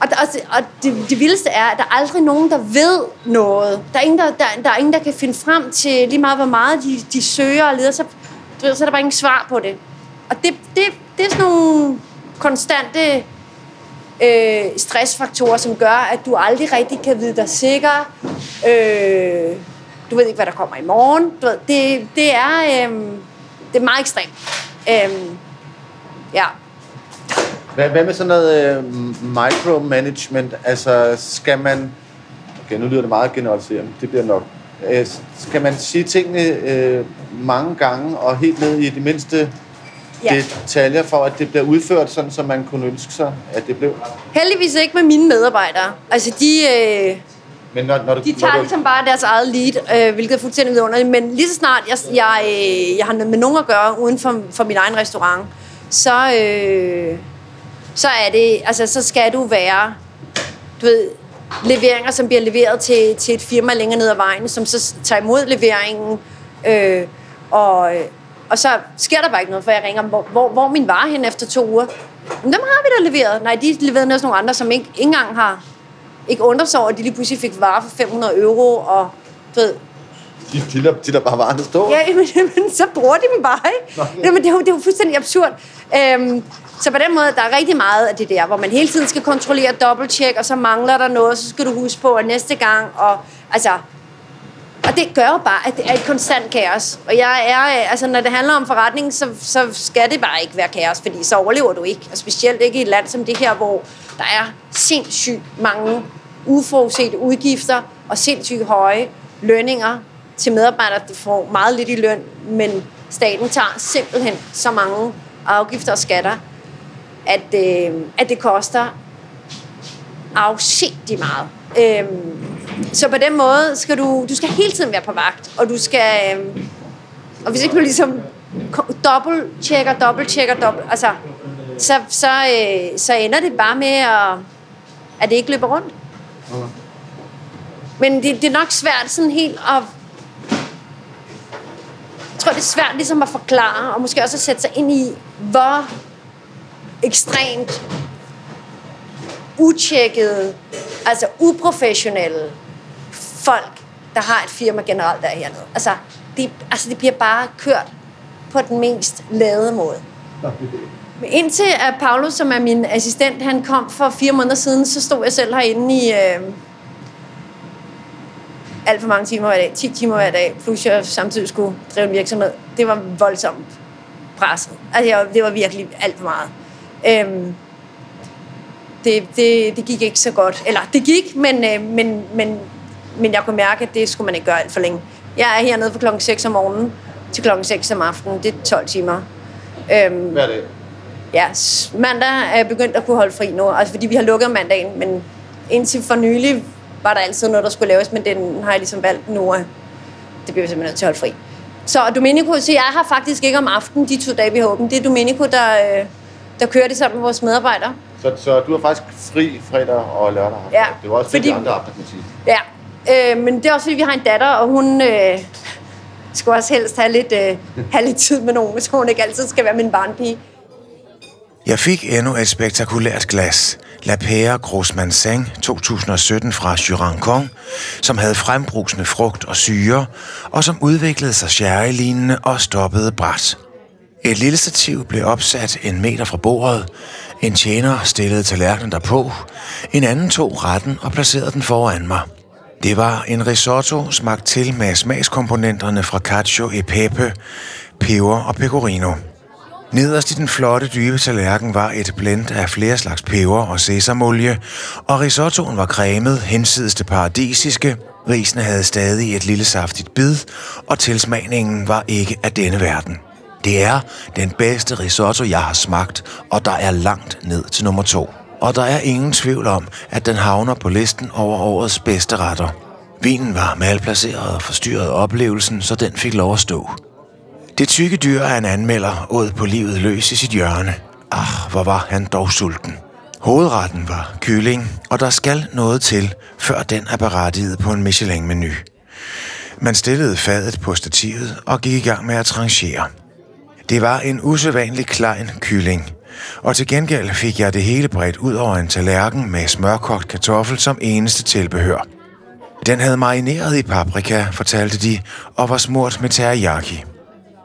og, og, og det, det vildeste er, at der er aldrig nogen, der ved noget. Der er ingen, der, der, der, er ingen, der kan finde frem til lige meget, hvor meget de, de søger og leder. Så, du ved, så er der bare ingen svar på det. Og det, det, det er sådan nogle konstante øh, stressfaktorer, som gør, at du aldrig rigtig kan vide dig sikker. Øh, Du ved ikke, hvad der kommer i morgen. Du ved, det, det, er, øh, det er meget ekstremt. Øh, ja. Hvad, hvad med sådan noget øh, micromanagement? Altså, skal man... Okay, nu lyder det meget generaliserende. Det bliver nok. Øh, skal man sige tingene øh, mange gange og helt ned i de mindste Ja. detaljer, for at det bliver udført sådan, som man kunne ønske sig, at det blev? Heldigvis ikke med mine medarbejdere. Altså, de, øh, Men når, når du, de når tager du, ligesom bare deres eget lead, øh, hvilket er fuldstændig vidunderligt. Men lige så snart jeg, jeg, øh, jeg har med nogen at gøre uden for, for min egen restaurant, så, øh, så er det, altså, så skal du være, du ved, leveringer, som bliver leveret til, til et firma længere ned ad vejen, som så tager imod leveringen, øh, og, og så sker der bare ikke noget, for jeg ringer, hvor, hvor, hvor min vare hen efter to uger? Men dem har vi da leveret. Nej, de leverede ned hos nogle andre, som ikke, ikke engang har ikke undrer sig over, at de lige pludselig fik varer for 500 euro, og du ved, de, de, lader, de lader bare varerne stå. ja, men, men så bruger de dem bare, ikke? Jamen, det, er jo, det er jo fuldstændig absurd. Øhm, så på den måde, der er rigtig meget af det der, hvor man hele tiden skal kontrollere dobbelttjek, og så mangler der noget, så skal du huske på, at næste gang, og altså, og det gør jo bare, at det er et konstant kaos. Og jeg er, altså når det handler om forretning, så, så skal det bare ikke være kaos, fordi så overlever du ikke. Og specielt ikke i et land som det her, hvor der er sindssygt mange uforudsete udgifter og sindssygt høje lønninger til medarbejdere, der får meget lidt i løn, men staten tager simpelthen så mange afgifter og skatter, at, øh, at det koster afsindig meget. Øhm, så på den måde skal du, du skal hele tiden være på vagt, og du skal, øhm, og hvis ikke du ligesom dobbelt-tjekker, dobbelt-tjekker, dobbelt, altså, så, så, øh, så ender det bare med, at, at det ikke løber rundt. Men det, det er nok svært sådan helt at... Jeg tror, det er svært ligesom at forklare, og måske også at sætte sig ind i, hvor ekstremt utjekkede, altså uprofessionelle folk, der har et firma generelt der er hernede. Altså, det, altså, det bliver bare kørt på den mest lade måde. Men indtil at Paolo, som er min assistent, han kom for fire måneder siden, så stod jeg selv herinde i øh, alt for mange timer hver dag. 10 timer hver dag, plus jeg samtidig skulle drive en virksomhed. Det var voldsomt presset. Altså, jeg, det var virkelig alt for meget. Øhm, det, det, det gik ikke så godt. Eller, det gik, men, øh, men, men, men jeg kunne mærke, at det skulle man ikke gøre alt for længe. Jeg er hernede fra klokken 6 om morgenen til klokken 6 om aftenen. Det er 12 timer. Øhm, Hver dag. Ja, mandag er jeg begyndt at kunne holde fri nu, altså fordi vi har lukket mandagen, men indtil for nylig var der altid noget, der skulle laves, men den har jeg ligesom valgt nu, at det bliver simpelthen nødt til at holde fri. Så Domenico, så jeg har faktisk ikke om aftenen de to dage, vi har åbent. Det er Domenico, der, øh, der kører det sammen med vores medarbejdere. Så, så du har faktisk fri fredag og lørdag. Ja, Det var også fordi... de andre aftener, kan man sige. Ja, øh, men det er også fordi, vi har en datter, og hun øh, skulle også helst have lidt, øh, have lidt tid med nogen, så hun ikke altid skal være min barnpige. Jeg fik endnu et spektakulært glas. La Père Gros Manseng 2017 fra Jurancon, som havde frembrusende frugt og syre, og som udviklede sig sherry-lignende og stoppede bræt. Et lille stativ blev opsat en meter fra bordet. En tjener stillede tallerkenen derpå. En anden tog retten og placerede den foran mig. Det var en risotto smagt til med smagskomponenterne fra cacio e pepe, peber og pecorino. Nederst i den flotte dybe tallerken var et blend af flere slags peber og sesamolie, og risottoen var cremet hensides det paradisiske. Risene havde stadig et lille saftigt bid, og tilsmagningen var ikke af denne verden. Det er den bedste risotto, jeg har smagt, og der er langt ned til nummer to. Og der er ingen tvivl om, at den havner på listen over årets bedste retter. Vinen var malplaceret og forstyrrede oplevelsen, så den fik lov at stå. Det tykke dyr af en anmelder åd på livet løs i sit hjørne. Ah, hvor var han dog sulten. Hovedretten var kylling, og der skal noget til, før den er berettiget på en Michelin-menu. Man stillede fadet på stativet og gik i gang med at trangere. Det var en usædvanlig klein kylling, og til gengæld fik jeg det hele bredt ud over en tallerken med smørkogt kartoffel som eneste tilbehør. Den havde marineret i paprika, fortalte de, og var smurt med teriyaki.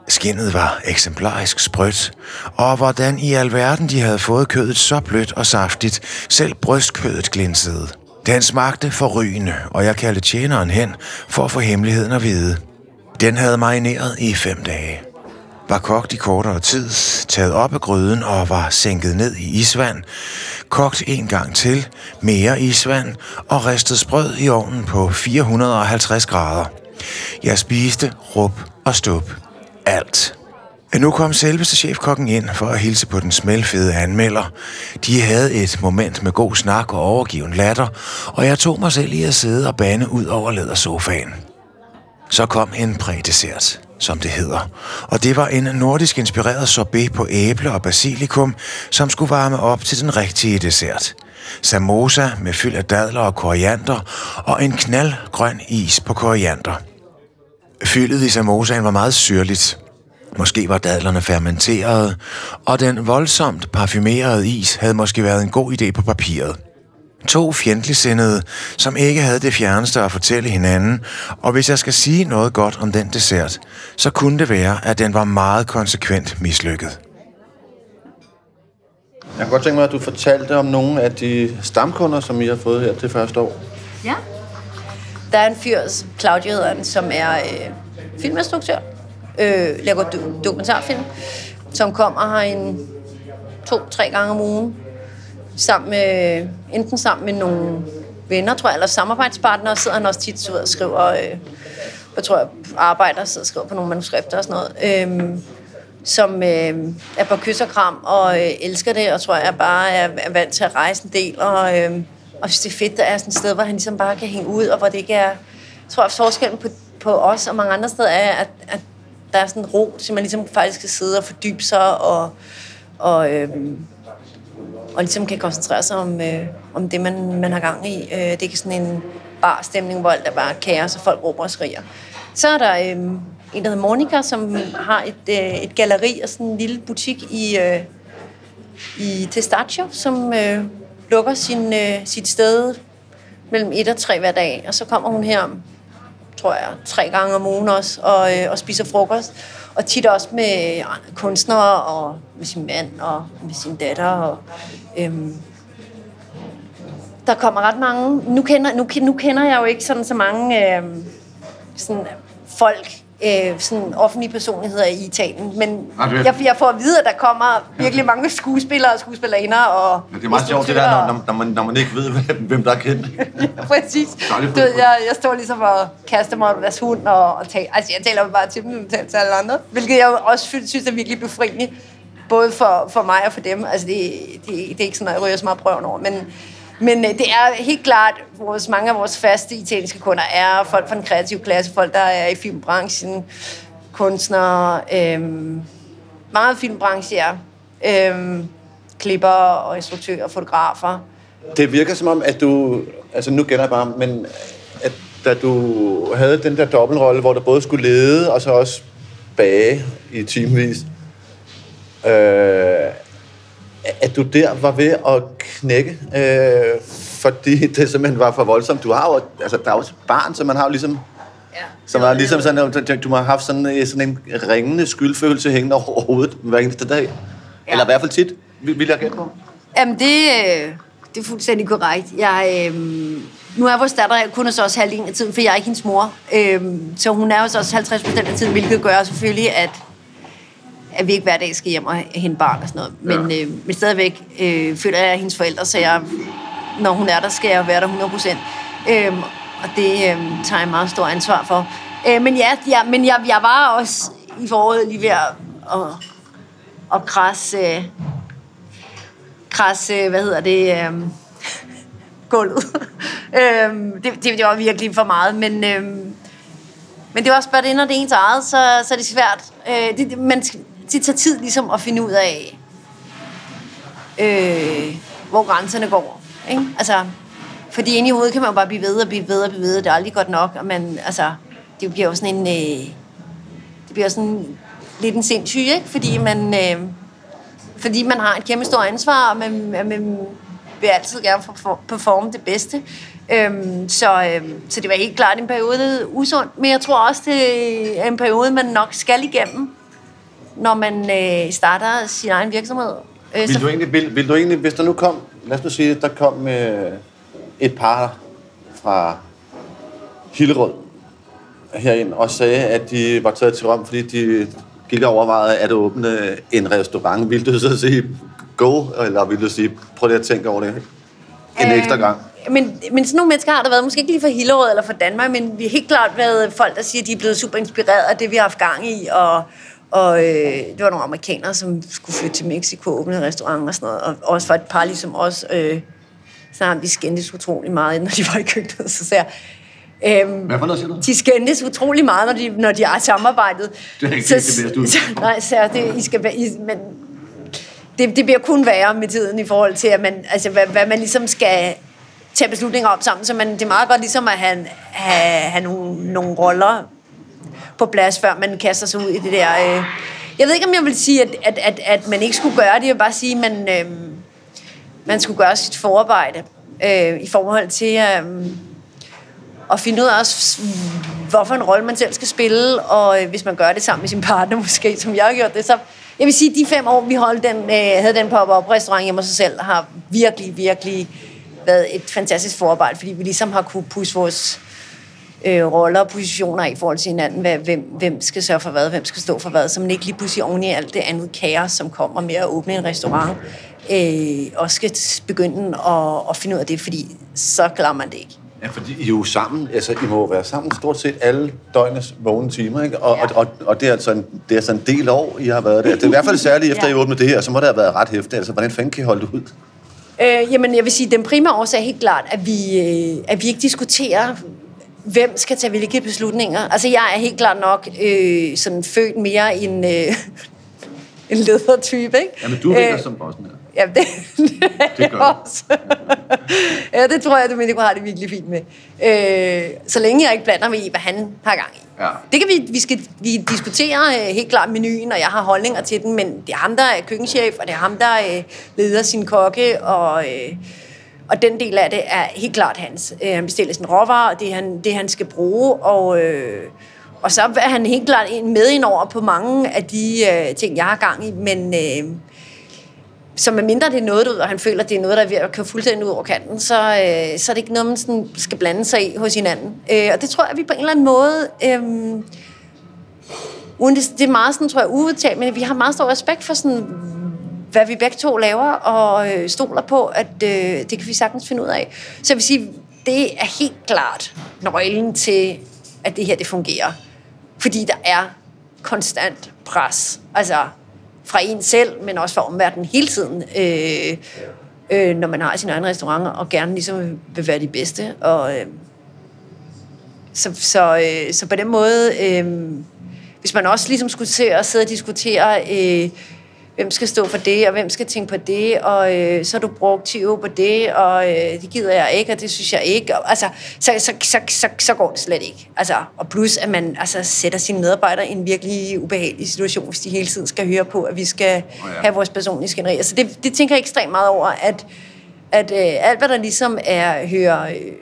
Skinnet var eksemplarisk sprødt, og hvordan i alverden de havde fået kødet så blødt og saftigt, selv brystkødet glinsede. Den smagte forrygende, og jeg kaldte tjeneren hen for at få hemmeligheden at vide. Den havde marineret i fem dage. Var kogt i kortere tid, taget op af gryden og var sænket ned i isvand. Kogt en gang til, mere isvand og ristet sprød i ovnen på 450 grader. Jeg spiste rup og stup. Alt. Nu kom selveste chefkokken ind for at hilse på den smelfede anmelder. De havde et moment med god snak og overgiven latter, og jeg tog mig selv i at sidde og bane ud over lædersofaen. Så kom en prædessert, som det hedder. Og det var en nordisk inspireret sorbet på æble og basilikum, som skulle varme op til den rigtige dessert. Samosa med fyld af dadler og koriander, og en knaldgrøn is på koriander. Fyldet i samosaen var meget syrligt. Måske var dadlerne fermenterede, og den voldsomt parfumerede is havde måske været en god idé på papiret. To fjendtligsindede, som ikke havde det fjerneste at fortælle hinanden, og hvis jeg skal sige noget godt om den dessert, så kunne det være, at den var meget konsekvent mislykket. Jeg kunne godt tænke mig, at du fortalte om nogle af de stamkunder, som I har fået her til første år. Ja. Der er en fyr, Claudio hedder han, som er øh, filminstruktør, øh, laver do- dokumentarfilm, som kommer her en to-tre gange om ugen, sammen med, enten sammen med nogle venner, tror jeg, eller samarbejdspartnere, sidder han også tit så ved, og skriver, øh, jeg tror jeg, arbejder, sidder og skriver på nogle manuskripter og sådan noget, øh, som øh, er på kys og kram, og øh, elsker det, og tror jeg bare er, er vant til at rejse en del, og, øh, og synes, det er fedt, der er sådan et sted, hvor han ligesom bare kan hænge ud, og hvor det ikke er, jeg tror, at forskellen på, på os og mange andre steder er, at, at der er sådan en ro, så man ligesom faktisk kan sidde og fordybe sig, og, og øh, og ligesom kan koncentrere sig om, øh, om det, man, man har gang i. Øh, det er ikke sådan en bar stemning, hvor alt er bare kaos, og folk råber og skriger. Så er der øh, en, der hedder Monika, som har et, øh, et galleri og sådan en lille butik i, øh, i Testaccio, som øh, lukker sin, øh, sit sted mellem et og tre hver dag. Og så kommer hun her, tror jeg, tre gange om ugen også, og, øh, og spiser frokost. Og tit også med kunstnere, og med sin mand, og med sin datter. Og, øhm, der kommer ret mange... Nu kender, nu, nu kender jeg jo ikke sådan så mange øhm, sådan folk, øh, sådan offentlige personligheder i Italien, men jeg, jeg får at vide, at der kommer virkelig mange skuespillere og skuespillerinder og Men det er meget sjovt det der, når, når, man, når man ikke ved, hvem, der er kendt. ja, præcis. Du, jeg, jeg står ligesom og kaster mig over deres hund, og, og taler, altså jeg taler bare til dem, taler til alle andre, hvilket jeg også synes synes er virkelig befriende, både for, for mig og for dem. Altså det, det, det er ikke sådan, at jeg ryger så meget prøven over, men, men øh, det er helt klart, vores, mange af vores faste italienske kunder er folk fra den kreative klasse, folk, der er i filmbranchen, kunstnere, øh, meget filmbranche, ja. Øh, klipper og instruktører og fotografer. Det virker som om, at du... Altså, nu gælder jeg bare, men at da du havde den der dobbeltrolle, hvor du både skulle lede og så også bage i timevis, øh, at du der var ved at knække, øh, fordi det simpelthen var for voldsomt. Du har jo, altså, der er jo et barn, så man har jo ligesom Ja. som er ligesom sådan, du må have haft sådan, øh, sådan en ringende skyldfølelse hængende over hovedet hver eneste dag. Ja. Eller i hvert fald tit, vil jeg gætte på. Jamen, det, øh, det er fuldstændig korrekt. Jeg, øh, nu er vores datter kun hos os halvdelen af tiden, for jeg er ikke hendes mor. Øh, så hun er hos os 50 procent af tiden, hvilket gør selvfølgelig, at, at vi ikke hver dag skal hjem og hente barn og sådan noget. Men, øh, men stadigvæk øh, føler jeg hendes forældre, så jeg, når hun er der, skal jeg være der 100 procent. Øh, og det øh, tager jeg meget stor ansvar for. Øh, men ja, ja men jeg, jeg var også i foråret lige ved at, at, at krasse... Øh, krasse, hvad hedder det, øhm, gulvet. øhm, det, det, det var virkelig for meget, men, øhm, men det var også bare det, når det er ens eget, så, så er det svært. Øh, det, man, det tager tid ligesom at finde ud af, øh, hvor grænserne går. Ikke? Altså, fordi inde i hovedet kan man jo bare blive ved og blive ved og blive ved, og det er aldrig godt nok, og man, altså, det bliver jo sådan en, øh, det bliver sådan lidt en sindssyg, ikke? Fordi man, øh, fordi man har et kæmpe stort ansvar, og man, man, vil altid gerne performe det bedste. Øhm, så, øhm, så det var helt klart en periode usundt, men jeg tror også, det er en periode, man nok skal igennem, når man øh, starter sin egen virksomhed. Øh, Vil så- du, egentlig, vil, vil du egentlig, hvis der nu kom, lad os nu sige, der kom øh, et par fra Hillerød herind og sagde, at de var taget til Rom, fordi de gik og overvejede at åbne en restaurant. Vil du så sige go, eller vil du sige, prøv lige at tænke over det en Øh, ekstra gang? Men, men sådan nogle mennesker har der været, måske ikke lige fra Hillerød eller fra Danmark, men vi har helt klart været folk, der siger, at de er blevet super inspireret af det, vi har haft gang i, og, og øh, det var nogle amerikanere, som skulle flytte til Mexico og åbne en restaurant og sådan noget, og også for et par ligesom os, øh, har vi skændtes utrolig meget, når de var i køkkenet, så sagde jeg, øhm, Hvad for noget siger du? de skændes utrolig meget, når de, når de har samarbejdet. Det er ikke så, det bedste så, nej, så det, I skal, I, men det, det bliver kun værre med tiden i forhold til, at man, altså, hvad, hvad man ligesom skal tage beslutninger om sammen. Så man, det er meget godt ligesom at have, have, have nogle, nogle roller på plads, før man kaster sig ud i det der... Øh. Jeg ved ikke, om jeg vil sige, at, at, at, at man ikke skulle gøre det. Jeg vil bare sige, at man, øh, man skulle gøre sit forarbejde øh, i forhold til... Øh, og finde ud af også, hvorfor en rolle man selv skal spille, og øh, hvis man gør det sammen med sin partner måske, som jeg har gjort det, så jeg vil sige, at de fem år, vi holdt den, øh, havde den pop-up restaurant hjemme hos os selv, har virkelig, virkelig været et fantastisk forarbejde, fordi vi ligesom har kunne pusse vores øh, roller og positioner i forhold til hinanden, hvad, hvem, hvem skal sørge for hvad, hvem skal stå for hvad, så man ikke lige pludselig oven i alt det andet kaos, som kommer med at åbne en restaurant, øh, og skal begynde at, at finde ud af det, fordi så klarer man det ikke. Ja, fordi I er jo sammen, altså I må være sammen stort set alle døgnets vågne timer, ikke? Og, Ja. og, og, og det er altså en, det er altså en del år, I har været der. Det er i hvert fald særligt efter, Ja. I åbnede det her, så må det have været ret hæftigt. Altså, hvordan fanden kan I holde det ud? Øh, jamen, jeg vil sige, den primære årsag er helt klart, at vi, øh, at vi ikke diskuterer, hvem skal tage hvilke beslutninger. Altså, jeg er helt klart nok øh, sådan født mere en, øh, en ledertype, ikke? Jamen, du Øh, som bossen her. Ja, det, Det gør du. også. ja, det tror jeg, at Domenico har det virkelig fint med. Øh, så længe jeg ikke blander mig i, hvad han har gang i. Ja. Det kan vi, vi skal vi diskutere øh, helt klart menuen, og jeg har holdninger til den, men det er ham, der er køkkenchef, og det er ham, der øh, leder sin kokke, og, øh, og den del af det er helt klart hans. Øh, han bestiller sin råvarer, og det han, det han skal bruge, og, øh, og så er han helt klart med ind over på mange af de øh, ting, jeg har gang i, men... Øh, som er mindre det er noget, og han føler, at det er noget, der er ved at køre fuldstændig ud over kanten, så, øh, så er det ikke noget, man sådan skal blande sig i hos hinanden. Øh, og det tror jeg, at vi på en eller anden måde... Øh, uden det, det er meget sådan, tror jeg, uudtalt, men vi har meget stor respekt for sådan, hvad vi begge to laver, og øh, stoler på, at øh, det kan vi sagtens finde ud af. Så jeg vil sige, det er helt klart nøglen til, at det her det fungerer. Fordi der er konstant pres. Altså fra en selv, men også fra omverdenen hele tiden. Øh, øh, når man har sin egen restaurant, og gerne ligesom vil være de bedste. Og, øh, så, så, øh, så på den måde, øh, hvis man også ligesom skulle se og sidde og diskutere, øh, hvem skal stå for det, og hvem skal tænke på det, og øh, så er du brugt 20 på det, og øh, det gider jeg ikke, og det synes jeg ikke. Og, altså, så, så, så, så, så går det slet ikke. Altså, og plus, at man altså, sætter sine medarbejdere i en virkelig ubehagelig situation, hvis de hele tiden skal høre på, at vi skal oh, ja. have vores personlige skænderi. Altså, det, det tænker jeg ekstremt meget over, at, at øh, alt, hvad der ligesom er, hører øh,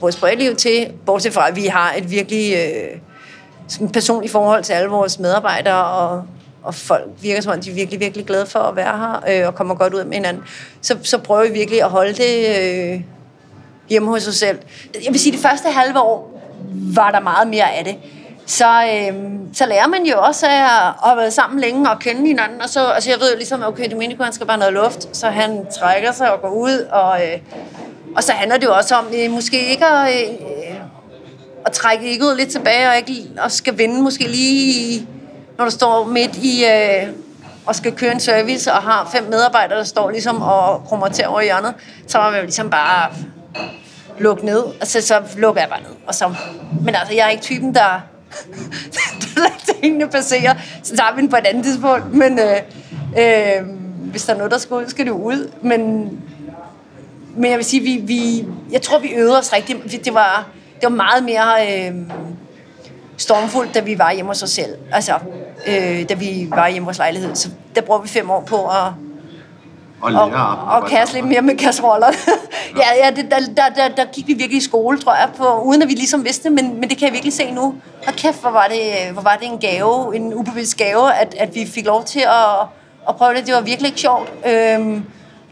vores privatliv til, bortset fra, at vi har et virkelig øh, personligt forhold til alle vores medarbejdere, og, og folk virker som om, de er virkelig, virkelig glade for at være her, øh, og kommer godt ud med hinanden, så, så prøver vi virkelig at holde det øh, hjemme hos os selv. Jeg vil sige, det første halve år var der meget mere af det. Så, øh, så lærer man jo også af at have været sammen længe og kende hinanden. Og så, altså jeg ved jo ligesom, okay, Domenico han skal bare noget luft, så han trækker sig og går ud. Og, øh, og så handler det jo også om øh, måske ikke at, øh, at trække ikke ud lidt tilbage og, ikke, og skal vinde måske lige, når du står midt i øh, og skal køre en service og har fem medarbejdere, der står ligesom og krummer til over i hjørnet, så var man ligesom bare lukke ned, og så, lukker jeg bare ned. Og så, men altså, jeg er ikke typen, der, der lader tingene passere, så tager vi den på et andet tidspunkt, men øh, øh, hvis der er noget, der skal ud, skal det ud, men, men jeg vil sige, vi, vi, jeg tror, vi øvede os rigtig, det var, det var meget mere øh, stormfuldt, da vi var hjemme hos os selv, altså, øh, da vi var hjemme hos lejlighed, så der brugte vi fem år på at Og og, og kaste lidt mere med kasseroller. ja, ja det, der, der, der, der gik vi virkelig i skole, tror jeg, på, uden at vi ligesom vidste det, men, men det kan jeg virkelig se nu. Og kæft, hvor var det, hvor var det en gave, en ubevidst gave, at, at vi fik lov til at, at prøve det. Det var virkelig ikke sjovt. Øhm,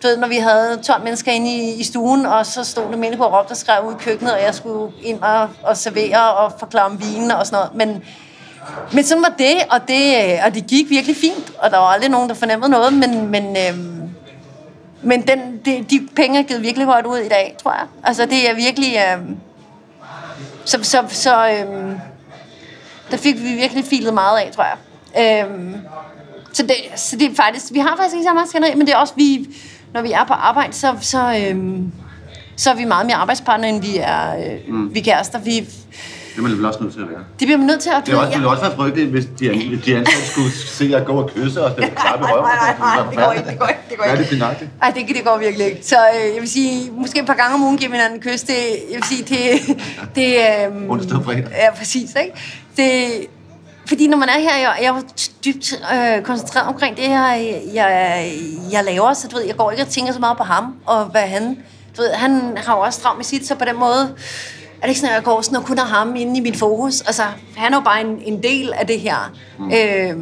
du ved, når vi havde 12 mennesker inde i, i stuen, og så stod der mennesker og råbte og skrev ud i køkkenet, og jeg skulle ind og, og servere og forklare om vinen og sådan noget. Men, men sådan var det, og det, øh, og det gik virkelig fint, og der var aldrig nogen, der fornemmede noget, men, men, øhm, men den, de, de penge er givet virkelig godt ud i dag, tror jeg. Altså, det er virkelig... Øhm, så så, så øhm, der fik vi virkelig filet meget af, tror jeg. Øhm, så, det, så det er faktisk... Vi har faktisk ikke så meget skænderi, men det er også... Vi, når vi er på arbejde, så, så, øhm, så er vi meget mere arbejdspartner, end vi er, øh, mm. vi er kærester. Vi, Det er man vel også nødt til at være. det bliver man nødt til at... Det er også, det ville også være frygteligt, hvis de, de ansatte skulle se jer gå og kysse og spille klap i røven. Nej, nej, nej, det går ikke, det går ikke, det går ikke. det er pinagtigt. Ej, det, det går virkelig ikke. Så øh, jeg vil sige, måske et par gange om ugen giver vi hinanden en kys. Det, jeg vil sige, det... det øh, Onsdag og fredag. Ja, præcis, ikke? Det, fordi når man er her, jeg, jeg er dybt øh, koncentreret omkring det her, jeg, jeg laver, så du ved, jeg går ikke og tænker så meget på ham, og hvad han... Du ved, han har jo også travlt med sit, så på den måde er det ikke sådan, at jeg går sådan og kun har ham inde i mit fokus. Altså, han er jo bare en, en del af det her. Mm. Øh,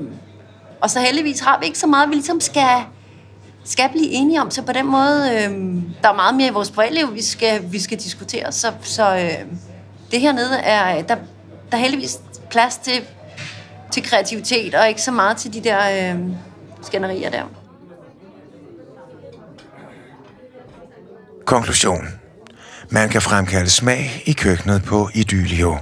og så heldigvis har vi ikke så meget, vi ligesom skal, skal blive enige om. Så på den måde, øh, der er meget mere i vores privatliv, vi skal, vi skal diskutere. Så, så øh, det hernede er, der, der er heldigvis plads til, til kreativitet, og ikke så meget til de der øh, skænderier der. Konklusion. Man kan fremkalde smag i køkkenet på Idylio.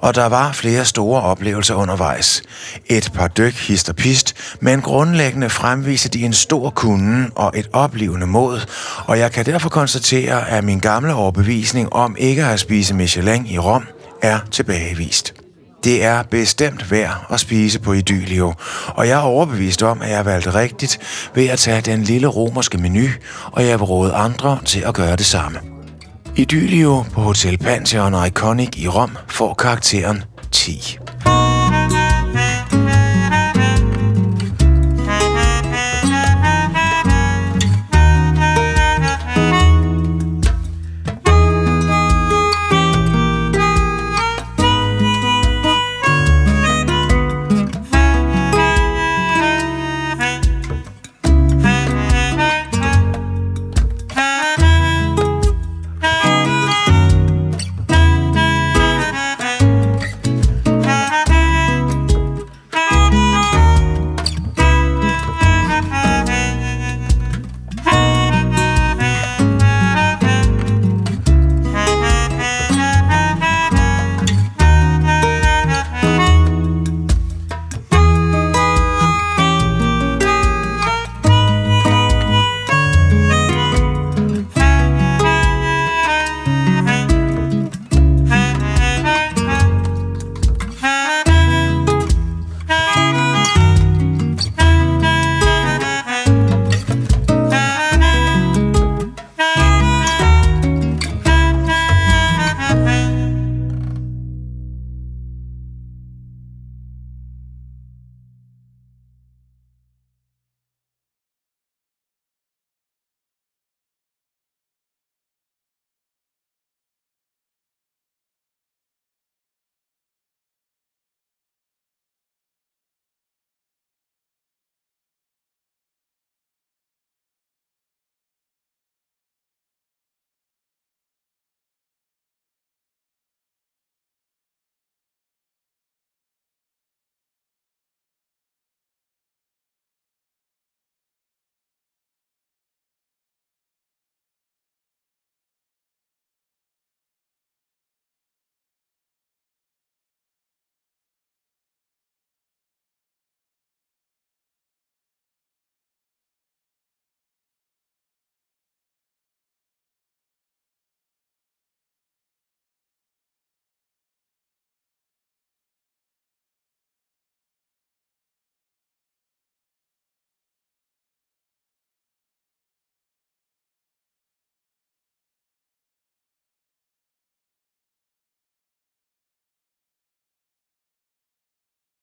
Og der var flere store oplevelser undervejs. Et par dyk hist og pist, men grundlæggende fremviser de en stor kunde og et oplevende mod, og jeg kan derfor konstatere, at min gamle overbevisning om ikke at spise Michelin i Rom er tilbagevist. Det er bestemt værd at spise på Idylio, og jeg er overbevist om, at jeg valgte rigtigt ved at tage den lille romerske menu, og jeg vil råde andre til at gøre det samme. Idylio på Hotel Pantheon Iconic i Rom får karakteren 10.